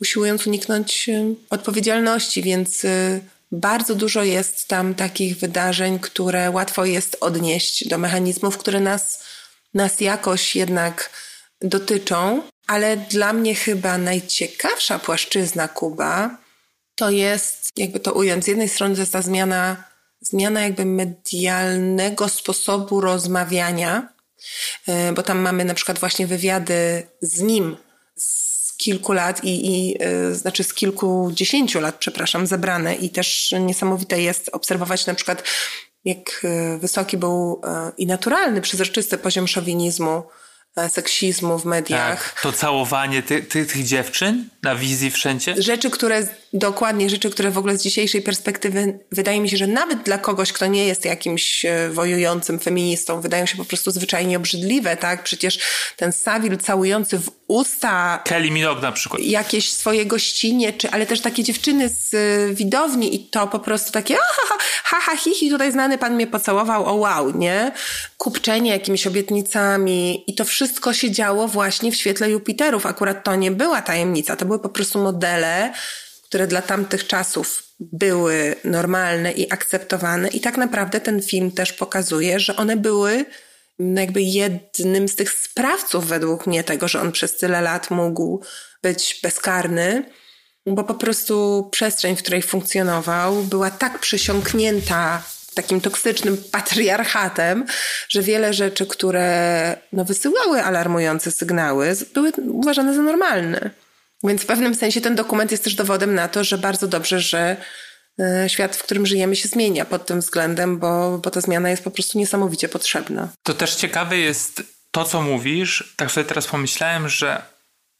usiłując uniknąć e, odpowiedzialności, więc e, bardzo dużo jest tam takich wydarzeń, które łatwo jest odnieść do mechanizmów, które nas, nas jakoś jednak dotyczą, ale dla mnie chyba najciekawsza płaszczyzna Kuba to jest, jakby to ująć, z jednej strony to jest ta zmiana, zmiana jakby medialnego sposobu rozmawiania, e, bo tam mamy na przykład właśnie wywiady z nim z kilku lat i, i e, znaczy z kilkudziesięciu lat, przepraszam, zebrane. I też niesamowite jest obserwować na przykład jak e, wysoki był i naturalny, przezroczysty poziom szowinizmu, seksizmu w mediach. Tak, to całowanie ty, ty, tych dziewczyn na wizji wszędzie. Rzeczy, które, dokładnie rzeczy, które w ogóle z dzisiejszej perspektywy wydaje mi się, że nawet dla kogoś, kto nie jest jakimś wojującym feministą, wydają się po prostu zwyczajnie obrzydliwe, tak? Przecież ten Savile całujący w usta. Kelly Minogue na przykład. Jakieś swoje gościnie, czy, ale też takie dziewczyny z y, widowni i to po prostu takie ha, ha, ha, hi, hi, tutaj znany pan mnie pocałował, o wow, nie? Kupczenie jakimiś obietnicami i to wszystko się działo właśnie w świetle Jupiterów. Akurat to nie była tajemnica, to były po prostu modele, które dla tamtych czasów były normalne i akceptowane i tak naprawdę ten film też pokazuje, że one były jakby jednym z tych sprawców według mnie tego, że on przez tyle lat mógł być bezkarny, bo po prostu przestrzeń, w której funkcjonował, była tak przesiąknięta takim toksycznym patriarchatem, że wiele rzeczy, które no, wysyłały alarmujące sygnały, były uważane za normalne. Więc w pewnym sensie ten dokument jest też dowodem na to, że bardzo dobrze, że E, świat, w którym żyjemy, się zmienia pod tym względem, bo, bo ta zmiana jest po prostu niesamowicie potrzebna. To też ciekawe jest to, co mówisz. Tak sobie teraz pomyślałem, że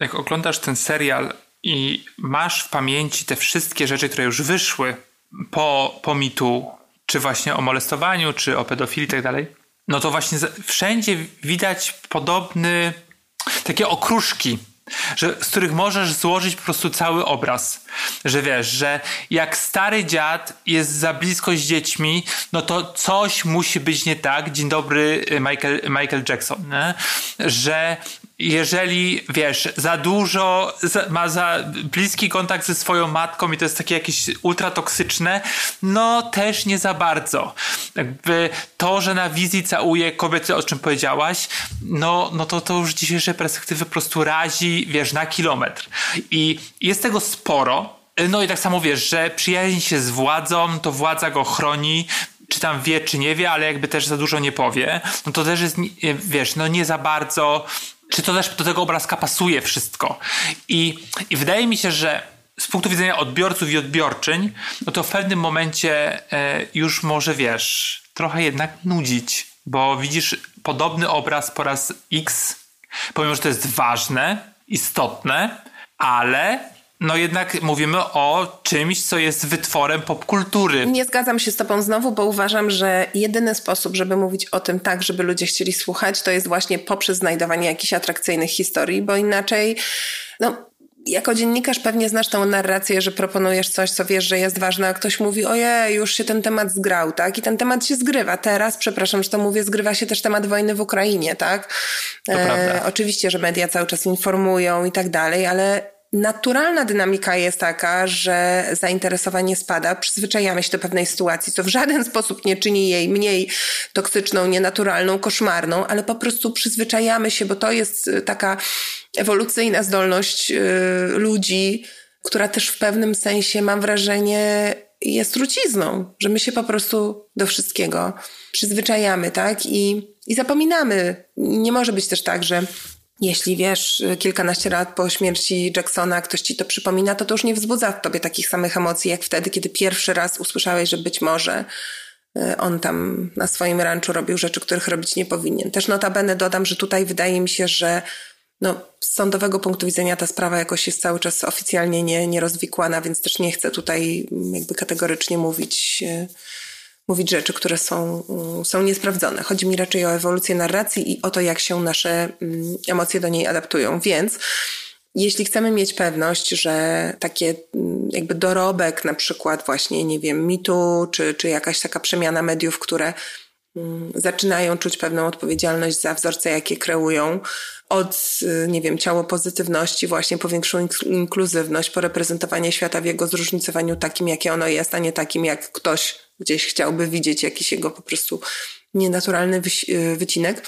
jak oglądasz ten serial i masz w pamięci te wszystkie rzeczy, które już wyszły po, po mitu, czy właśnie o molestowaniu, czy o pedofilii i tak dalej, no to właśnie wszędzie widać podobny, takie okruszki że, z których możesz złożyć po prostu cały obraz. Że wiesz, że jak stary dziad jest za blisko z dziećmi, no to coś musi być nie tak. Dzień dobry, Michael, Michael Jackson. Nie? Że jeżeli, wiesz, za dużo, za, ma za bliski kontakt ze swoją matką i to jest takie jakieś ultratoksyczne, no też nie za bardzo. Jakby to, że na wizji całuje kobiety, o czym powiedziałaś, no, no to to już dzisiejsze perspektywy po prostu razi, wiesz, na kilometr. I jest tego sporo, no i tak samo wiesz, że przyjaźni się z władzą, to władza go chroni, czy tam wie, czy nie wie, ale jakby też za dużo nie powie, no to też jest, wiesz, no nie za bardzo czy to też do tego obrazka pasuje wszystko. I, i wydaje mi się, że z punktu widzenia odbiorców i odbiorczyń, no to w pewnym momencie e, już może wiesz, trochę jednak nudzić, bo widzisz podobny obraz po raz X, pomimo, że to jest ważne, istotne, ale no jednak mówimy o czymś, co jest wytworem popkultury. Nie zgadzam się z tobą znowu, bo uważam, że jedyny sposób, żeby mówić o tym tak, żeby ludzie chcieli słuchać, to jest właśnie poprzez znajdowanie jakichś atrakcyjnych historii, bo inaczej, no, jako dziennikarz pewnie znasz tą narrację, że proponujesz coś, co wiesz, że jest ważne, a ktoś mówi, ojej, już się ten temat zgrał, tak? I ten temat się zgrywa. Teraz, przepraszam, że to mówię, zgrywa się też temat wojny w Ukrainie, tak? E, oczywiście, że media cały czas informują i tak dalej, ale naturalna dynamika jest taka, że zainteresowanie spada, przyzwyczajamy się do pewnej sytuacji, co w żaden sposób nie czyni jej mniej toksyczną, nienaturalną, koszmarną, ale po prostu przyzwyczajamy się, bo to jest y, taka ewolucyjna zdolność yy, ludzi, która też w pewnym sensie, mam wrażenie, jest trucizną, że my się po prostu do wszystkiego przyzwyczajamy, tak? I, i zapominamy. Nie może być też tak, że jeśli wiesz, kilkanaście lat po śmierci Jacksona ktoś ci to przypomina, to to już nie wzbudza w tobie takich samych emocji, jak wtedy, kiedy pierwszy raz usłyszałeś, że być może e, on tam na swoim ranczu robił rzeczy, których robić nie powinien. Też notabene dodam, że tutaj wydaje mi się, że no, z sądowego punktu widzenia ta sprawa jakoś jest cały czas oficjalnie nie, nierozwikłana, więc też nie chcę tutaj jakby kategorycznie mówić e, mówić rzeczy, które są, mm, są niesprawdzone. Chodzi mi raczej o ewolucję narracji i o to, jak się nasze mm, emocje do niej adaptują. Więc jeśli chcemy mieć pewność, że takie mm, jakby dorobek, na przykład właśnie, nie wiem, mitu, czy, czy jakaś taka przemiana mediów, które zaczynają czuć pewną odpowiedzialność za wzorce, jakie kreują, od, nie wiem, ciało pozytywności, właśnie po większą inkluzywność, po reprezentowanie świata w jego zróżnicowaniu takim, jakie ono jest, a nie takim, jak ktoś gdzieś chciałby widzieć jakiś jego po prostu nienaturalny y, wycinek,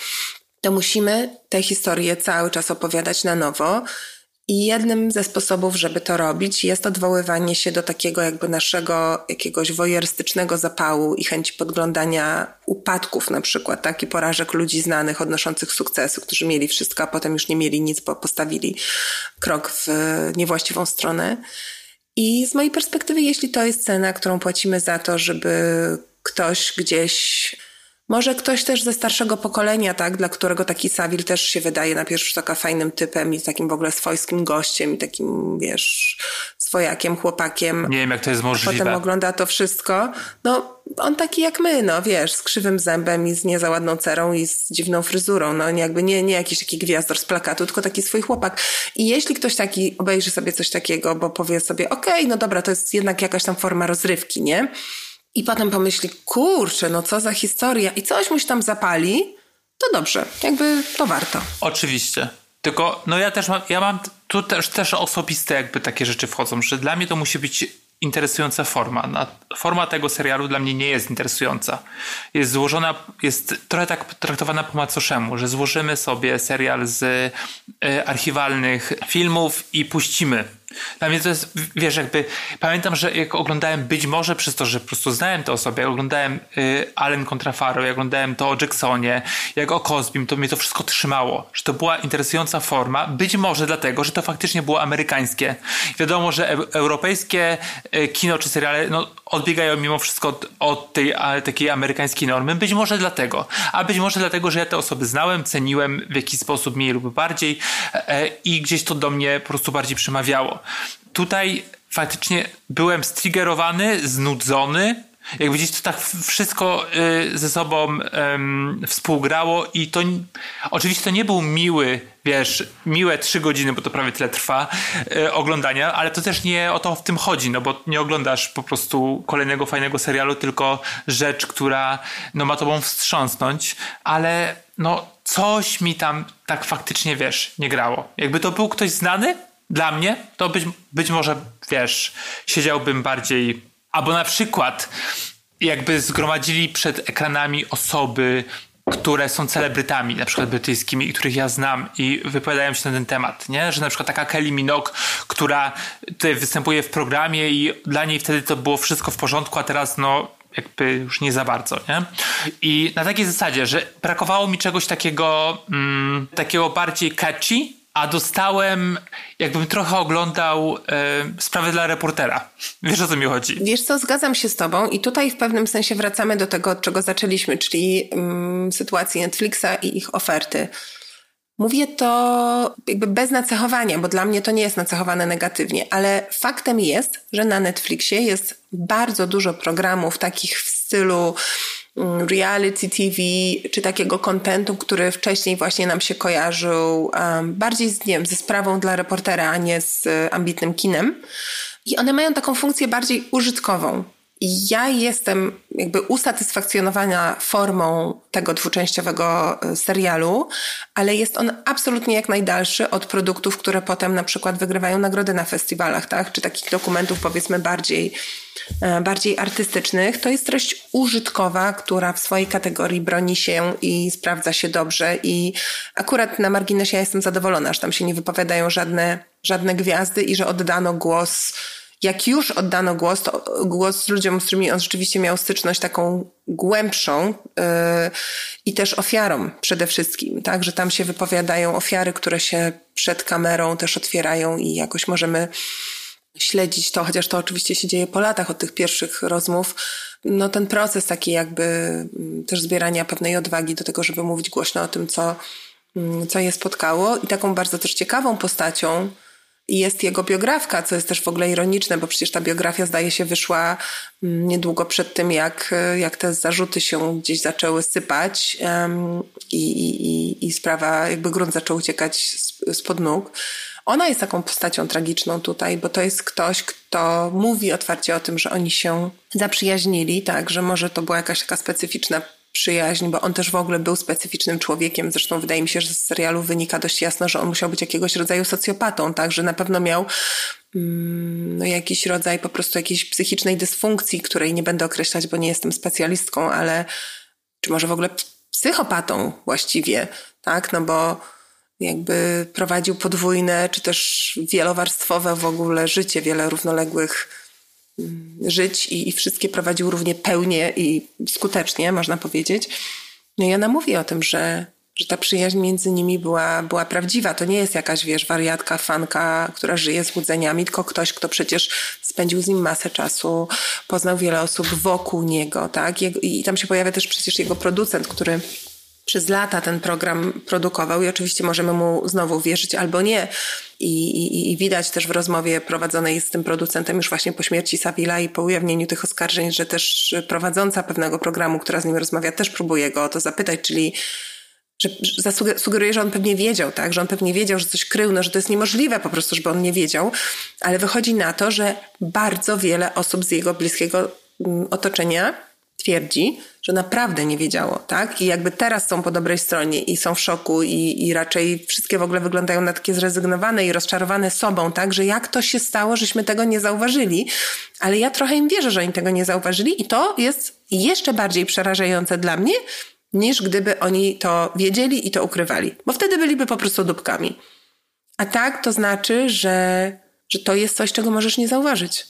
to musimy tę historię cały czas opowiadać na nowo. I jednym ze sposobów, żeby to robić, jest odwoływanie się do takiego jakby naszego jakiegoś wojerstycznego zapału i chęci podglądania upadków na przykład, tak? I porażek ludzi znanych, odnoszących sukcesu, którzy mieli wszystko, a potem już nie mieli nic, bo postawili krok w niewłaściwą stronę. I z mojej perspektywy, jeśli to jest cena, którą płacimy za to, żeby ktoś gdzieś może ktoś też ze starszego pokolenia, tak, dla którego taki Sawil też się wydaje na pierwszy rzut oka fajnym typem i takim w ogóle swojskim gościem i takim, wiesz, swojakiem, chłopakiem. Nie wiem, jak to jest możliwe. Potem ogląda to wszystko. No, on taki jak my, no wiesz, z krzywym zębem i z nie za ładną cerą i z dziwną fryzurą. No jakby nie, nie jakiś taki gwiazdor z plakatu, tylko taki swój chłopak. I jeśli ktoś taki obejrzy sobie coś takiego, bo powie sobie, okej, okay, no dobra, to jest jednak jakaś tam forma rozrywki, nie? i potem pomyśli, kurczę, no co za historia i coś mu się tam zapali, to dobrze, jakby to warto. Oczywiście. Tylko, no ja też mam, ja mam tu też, też osobiste jakby takie rzeczy wchodzą, że dla mnie to musi być interesująca forma. Forma tego serialu dla mnie nie jest interesująca. Jest złożona, jest trochę tak traktowana po macoszemu, że złożymy sobie serial z y, archiwalnych filmów i puścimy dla mnie to jest, wiesz, jakby pamiętam, że jak oglądałem być może przez to, że po prostu znałem tę osobę, jak oglądałem y, Allen kontra Faro, jak oglądałem to o Jacksonie, jak o Cosbym, to mnie to wszystko trzymało, że to była interesująca forma, być może dlatego, że to faktycznie było amerykańskie. Wiadomo, że e europejskie y, kino czy seriale no, odbiegają mimo wszystko od, od tej a, takiej amerykańskiej normy, być może dlatego, a być może dlatego, że ja te osoby znałem, ceniłem w jakiś sposób mniej lub bardziej e, i gdzieś to do mnie po prostu bardziej przemawiało. Tutaj faktycznie byłem striggerowany, znudzony. Jak widzieć, to tak wszystko y, ze sobą współgrało i to oczywiście to nie był miły, wiesz, miłe trzy godziny, bo to prawie tyle trwa y, oglądania, ale to też nie o to w tym chodzi, no bo nie oglądasz po prostu kolejnego fajnego serialu, tylko rzecz, która no, ma tobą wstrząsnąć, ale no coś mi tam tak faktycznie, wiesz, nie grało. Jakby to był ktoś znany, dla mnie to być, być może, wiesz, siedziałbym bardziej, albo na przykład jakby zgromadzili przed ekranami osoby, które są celebrytami, na przykład brytyjskimi, których ja znam i wypowiadają się na ten temat, nie? Że na przykład taka Kelly Minogue, która tutaj występuje w programie i dla niej wtedy to było wszystko w porządku, a teraz no jakby już nie za bardzo, nie? I na takiej zasadzie, że brakowało mi czegoś takiego, mm, takiego bardziej catchy, a dostałem, jakbym trochę oglądał e, sprawę dla reportera. Wiesz o co mi chodzi? Wiesz co, zgadzam się z tobą i tutaj w pewnym sensie wracamy do tego, od czego zaczęliśmy, czyli mm, sytuacji Netflixa i ich oferty. Mówię to jakby bez nacechowania, bo dla mnie to nie jest nacechowane negatywnie, ale faktem jest, że na Netflixie jest bardzo dużo programów takich w stylu reality TV, czy takiego kontentu, który wcześniej właśnie nam się kojarzył um, bardziej z, nie wiem, ze sprawą dla reportera, a nie z e, ambitnym kinem. I one mają taką funkcję bardziej użytkową. Ja jestem jakby usatysfakcjonowana formą tego dwuczęściowego e, serialu, ale jest on absolutnie jak najdalszy od produktów, które potem na przykład wygrywają nagrody na festiwalach, tak? Czy takich dokumentów powiedzmy bardziej, e, bardziej artystycznych. To jest treść użytkowa, która w swojej kategorii broni się i sprawdza się dobrze i akurat na marginesie ja jestem zadowolona, że tam się nie wypowiadają żadne, żadne gwiazdy i że oddano głos jak już oddano głos, to głos ludziom, z którymi on rzeczywiście miał styczność taką głębszą yy, i też ofiarom przede wszystkim, tak, że tam się wypowiadają ofiary, które się przed kamerą też otwierają i jakoś możemy śledzić to, chociaż to oczywiście się dzieje po latach od tych pierwszych rozmów, no ten proces taki jakby mm, też zbierania pewnej odwagi do tego, żeby mówić głośno o tym, co, mm, co je spotkało. I taką bardzo też ciekawą postacią, jest jego biografka, co jest też w ogóle ironiczne, bo przecież ta biografia zdaje się wyszła mm, niedługo przed tym, jak, jak te zarzuty się gdzieś zaczęły sypać um, i, i, i sprawa, jakby grunt zaczął uciekać spod nóg. Ona jest taką postacią tragiczną tutaj, bo to jest ktoś, kto mówi otwarcie o tym, że oni się zaprzyjaźnili, tak, że może to była jakaś taka specyficzna przyjaźń, bo on też w ogóle był specyficznym człowiekiem. Zresztą wydaje mi się, że z serialu wynika dość jasno, że on musiał być jakiegoś rodzaju socjopatą, tak, że na pewno miał mm, no, jakiś rodzaj po prostu jakiejś psychicznej dysfunkcji, której nie będę określać, bo nie jestem specjalistką, ale czy może w ogóle psychopatą właściwie, tak, no bo jakby prowadził podwójne, czy też wielowarstwowe w ogóle życie, wiele równoległych żyć i, i wszystkie prowadził równie pełnie i skutecznie, można powiedzieć. No i ona mówi o tym, że że ta przyjaźń między nimi była, była prawdziwa. To nie jest jakaś, wiesz, wariatka, fanka, która żyje złudzeniami, tylko ktoś, kto przecież spędził z nim masę czasu, poznał wiele osób wokół niego, tak? I tam się pojawia też przecież jego producent, który przez lata ten program produkował i oczywiście możemy mu znowu wierzyć albo nie. I, i, I, widać też w rozmowie prowadzonej z tym producentem już właśnie po śmierci Savila i po ujawnieniu tych oskarżeń, że też prowadząca pewnego programu, która z nim rozmawia, też próbuje go o to zapytać, czyli że sugeruje, że on pewnie wiedział, tak, że on pewnie wiedział, że coś krył, no, że to jest niemożliwe po prostu, żeby on nie wiedział, ale wychodzi na to, że bardzo wiele osób z jego bliskiego mm, otoczenia twierdzi, że naprawdę nie wiedziało, tak? I jakby teraz są po dobrej stronie i są w szoku i, i raczej wszystkie w ogóle wyglądają na takie zrezygnowane i rozczarowane sobą, tak? Że jak to się stało, żeśmy tego nie zauważyli. Ale ja trochę im wierzę, że oni tego nie zauważyli i to jest jeszcze bardziej przerażające dla mnie, niż gdyby oni to wiedzieli i to ukrywali. Bo wtedy byliby po prostu dupkami. A tak to znaczy, że, że to jest coś, czego możesz nie zauważyć.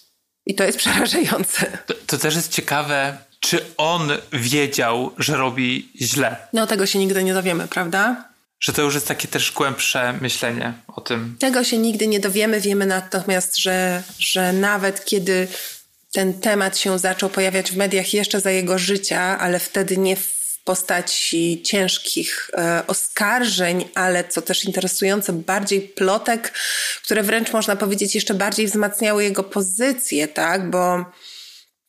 I to jest przerażające. To, to też jest ciekawe, czy on wiedział, że robi źle. No tego się nigdy nie dowiemy, prawda? Że to już jest takie też głębsze myślenie o tym. Tego się nigdy nie dowiemy. Wiemy natomiast, że, że nawet kiedy ten temat się zaczął pojawiać w mediach jeszcze za jego życia, ale wtedy nie w postaci ciężkich e, oskarżeń, ale co też interesujące, bardziej plotek, które wręcz można powiedzieć jeszcze bardziej wzmacniały jego pozycję, tak? Bo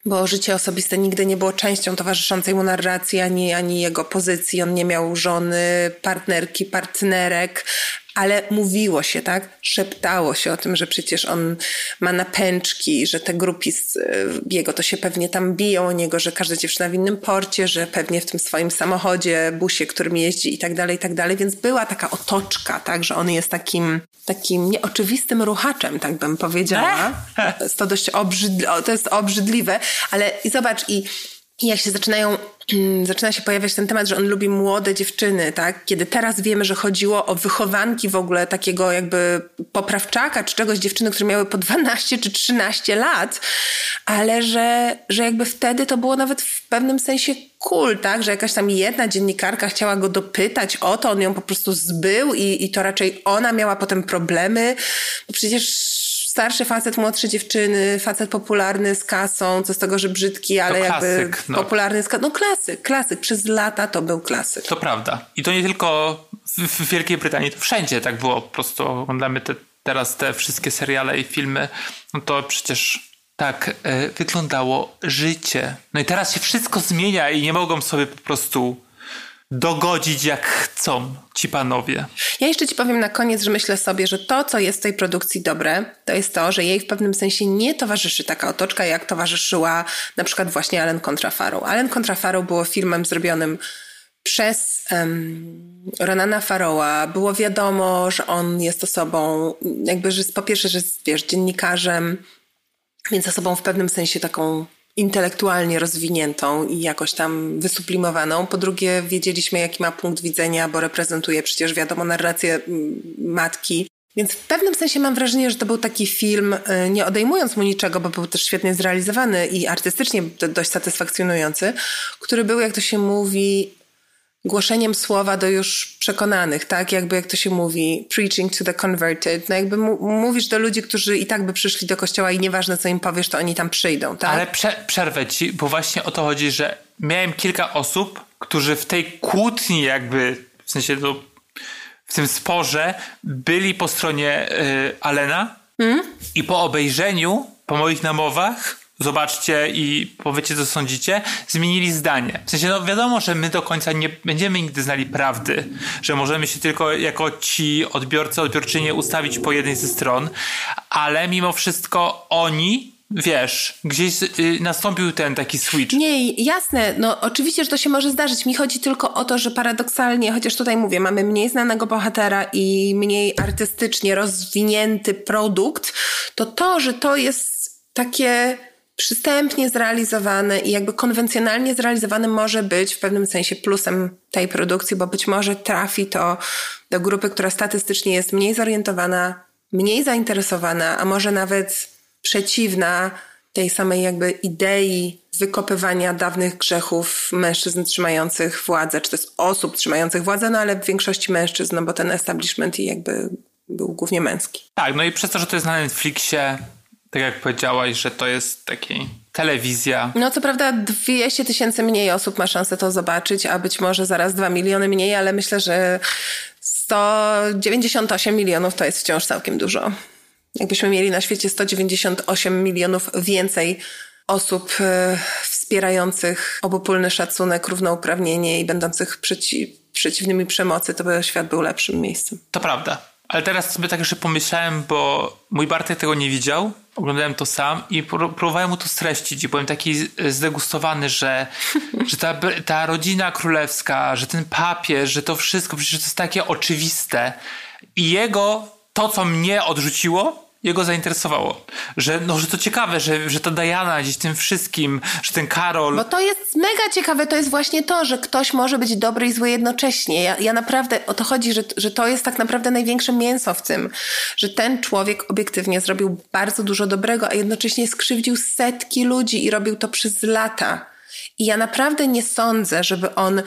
bo życie osobiste nigdy nie było częścią towarzyszącej mu narracji, ani, ani jego pozycji. On nie miał żony, partnerki, partnerek, ale mówiło się, tak? Szeptało się o tym, że przecież on ma napęczki, że te grupy z jego to się pewnie tam biją o niego, że każda dziewczyna w innym porcie, że pewnie w tym swoim samochodzie, busie, którym jeździ i tak dalej, i tak dalej. Więc była taka otoczka, tak? Że on jest takim, takim nieoczywistym ruchaczem, tak bym powiedziała. To jest to dość obrzydliwe, to jest obrzydliwe, ale i zobacz, i i jak się zaczynają, zaczyna się pojawiać ten temat, że on lubi młode dziewczyny, tak? Kiedy teraz wiemy, że chodziło o wychowanki w ogóle takiego jakby poprawczaka, czy czegoś dziewczyny, które miały po 12 czy 13 lat, ale że, że jakby wtedy to było nawet w pewnym sensie cool, tak? Że jakaś tam jedna dziennikarka chciała go dopytać o to, on ją po prostu zbył i, i to raczej ona miała potem problemy, bo przecież starszy facet, młodsze dziewczyny, facet popularny z kasą, co z tego, że brzydki, ale to jakby klasyk, no. popularny z kasą. No klasyk, klasyk. Przez lata to był klasyk. To prawda. I to nie tylko w, Wielkiej Brytanii, to wszędzie tak było. Po prostu oglądamy te, teraz te wszystkie seriale i filmy. No to przecież tak y, wyglądało życie. No i teraz się wszystko zmienia i nie mogą sobie po prostu dogodzić jak chcą ci panowie. Ja jeszcze ci powiem na koniec, że myślę sobie, że to, co jest w tej produkcji dobre, to jest to, że jej w pewnym sensie nie towarzyszy taka otoczka, jak towarzyszyła na przykład właśnie Allen Contra Farrow. Allen Farrow było filmem zrobionym przez um, Ronana Farrowa. Było wiadomo, że on jest osobą, jakby, że po pierwsze, że jest, wiesz, dziennikarzem, więc osobą w pewnym sensie taką intelektualnie rozwiniętą i jakoś tam wysublimowaną. Po drugie, wiedzieliśmy, jaki ma punkt widzenia, bo reprezentuje przecież, wiadomo, narrację mm, matki. Więc w pewnym sensie mam wrażenie, że to był taki film, y, nie odejmując mu niczego, bo był też świetnie zrealizowany i artystycznie dość satysfakcjonujący, który był, jak to się mówi, głoszeniem słowa do już przekonanych, tak? Jakby jak to się mówi, preaching to the converted. No jakby mówisz do ludzi, którzy i tak by przyszli do kościoła i nieważne co im powiesz, to oni tam przyjdą, tak? Ale prze przerwę ci, bo właśnie o to chodzi, że miałem kilka osób, którzy w tej kłótni jakby, w sensie to, w tym sporze byli po stronie y, Alena hmm? i po obejrzeniu, po moich namowach zobaczcie i powiecie, co sądzicie, zmienili zdanie. W sensie, no wiadomo, że my do końca nie będziemy nigdy znali prawdy, że możemy się tylko jako ci odbiorcy, odbiorczynie ustawić po jednej ze stron, ale mimo wszystko oni wiesz, gdzieś y, nastąpił ten taki switch. Nie, jasne, no oczywiście, że to się może zdarzyć. Mi chodzi tylko o to, że paradoksalnie, chociaż tutaj mówię, mamy mniej znanego bohatera i mniej artystycznie rozwinięty produkt, to to, że to jest takie przystępnie zrealizowane i jakby konwencjonalnie zrealizowane może być w pewnym sensie plusem tej produkcji, bo być może trafi to do grupy, która statystycznie jest mniej zorientowana, mniej zainteresowana, a może nawet przeciwna tej samej jakby idei wykopywania dawnych grzechów mężczyzn trzymających władzę, czy też osób trzymających władzę, no ale w większości mężczyzn, no bo ten establishment i jakby był głównie męski. Tak, no i przez to, że to jest na Netflixie, tak jak powiedziałaś, że to jest taki telewizja. No co prawda 200 tysięcy mniej osób ma szansę to zobaczyć, a być może zaraz 2 miliony mniej, ale myślę, że 198 milionów to jest wciąż całkiem dużo. Jakbyśmy mieli na świecie 198 milionów więcej osób e, wspierających obopólny szacunek, równouprawnienie i będących przeci przeciwnymi przemocy, to by świat był lepszym miejscem. To prawda. Ale teraz sobie tak jeszcze pomyślałem, bo mój Bartek tego nie widział, oglądałem to sam i próbowałem mu to streścić i byłem taki zdegustowany, że, że ta, ta rodzina królewska, że ten papież, że to wszystko, przecież to jest takie oczywiste. I jego, to co mnie odrzuciło, jego zainteresowało. Że, no, że to ciekawe, że, że ta Diana gdzieś tym wszystkim, że ten Karol... Bo to jest mega ciekawe, to jest właśnie to, że ktoś może być dobry i zły jednocześnie. Ja, ja naprawdę, o to chodzi, że, że to jest tak naprawdę największe mięso w tym, że ten człowiek obiektywnie zrobił bardzo dużo dobrego, a jednocześnie skrzywdził setki ludzi i robił to przez lata. I ja naprawdę nie sądzę, żeby on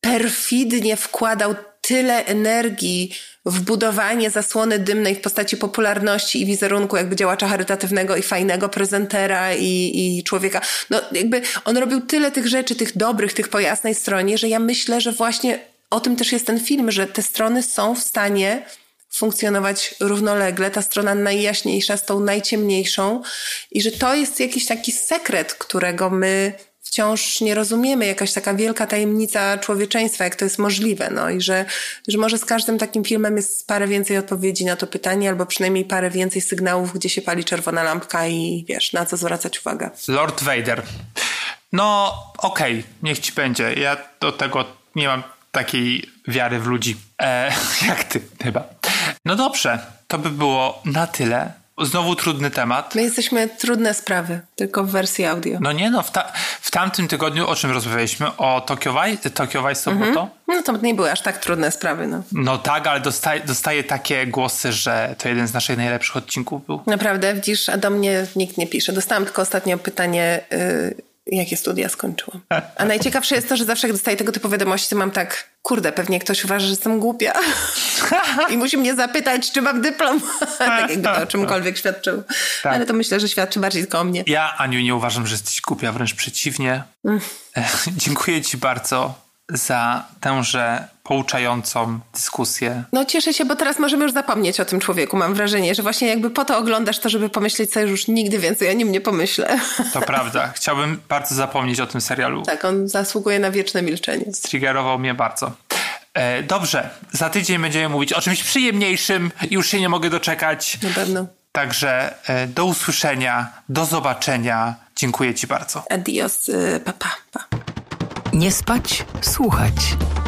perfidnie wkładał tyle energii w budowanie zasłony dymnej w postaci popularności i wizerunku jakby działacza charytatywnego i fajnego prezentera i, i człowieka. No jakby on robił tyle tych rzeczy, tych dobrych, tych po jasnej stronie, że ja myślę, że właśnie o tym też jest ten film, że te strony są w stanie funkcjonować równolegle, ta strona najjaśniejsza z tą najciemniejszą i że to jest jakiś taki sekret, którego my wciąż nie rozumiemy, jakaś taka wielka tajemnica człowieczeństwa, jak to jest możliwe, no i że, że może z każdym takim filmem jest parę więcej odpowiedzi na to pytanie, albo przynajmniej parę więcej sygnałów, gdzie się pali czerwona lampka i wiesz, na co zwracać uwagę. Lord Vader. No, okej, okay, niech ci będzie. Ja do tego nie mam takiej wiary w ludzi, e, jak ty chyba. No dobrze, to by było na tyle. Znowu trudny temat. My jesteśmy trudne sprawy, tylko w wersji audio. No nie no, w, ta, w tamtym tygodniu o czym rozmawialiśmy? O Tokyo Vice? Tokyo Vice to mhm. No to nie były aż tak trudne sprawy, no. No tak, ale dostaję, dostaję takie głosy, że to jeden z naszych najlepszych odcinków był. Naprawdę, widzisz, a do mnie nikt nie pisze. Dostałam tylko ostatnio pytanie... Yy jakie studia skończyłam. A najciekawsze jest to, że zawsze jak dostaję tego typu wiadomości, to mam tak, kurde, pewnie ktoś uważa, że jestem głupia i musi mnie zapytać, czy mam dyplom. tak jakby to o czymkolwiek świadczył. Tak. Ale to myślę, że świadczy bardziej tylko o mnie. Ja, Aniu, nie uważam, że jesteś głupia, wręcz przeciwnie. Mm. Dziękuję ci bardzo za tęże pouczającą dyskusję. No cieszę się, bo teraz możemy już zapomnieć o tym człowieku. Mam wrażenie, że właśnie jakby po to oglądasz to, żeby pomyśleć sobie, że już nigdy więcej o nim nie pomyślę. To prawda. Chciałbym bardzo zapomnieć o tym serialu. Tak, on zasługuje na wieczne milczenie. Striggerował mnie bardzo. E, dobrze, za tydzień będziemy mówić o czymś przyjemniejszym. Już się nie mogę doczekać. Na pewno. Także e, do usłyszenia, do zobaczenia. Dziękuję Ci bardzo. Adios, e, papa. Pa, pa. Nie spać, słuchać.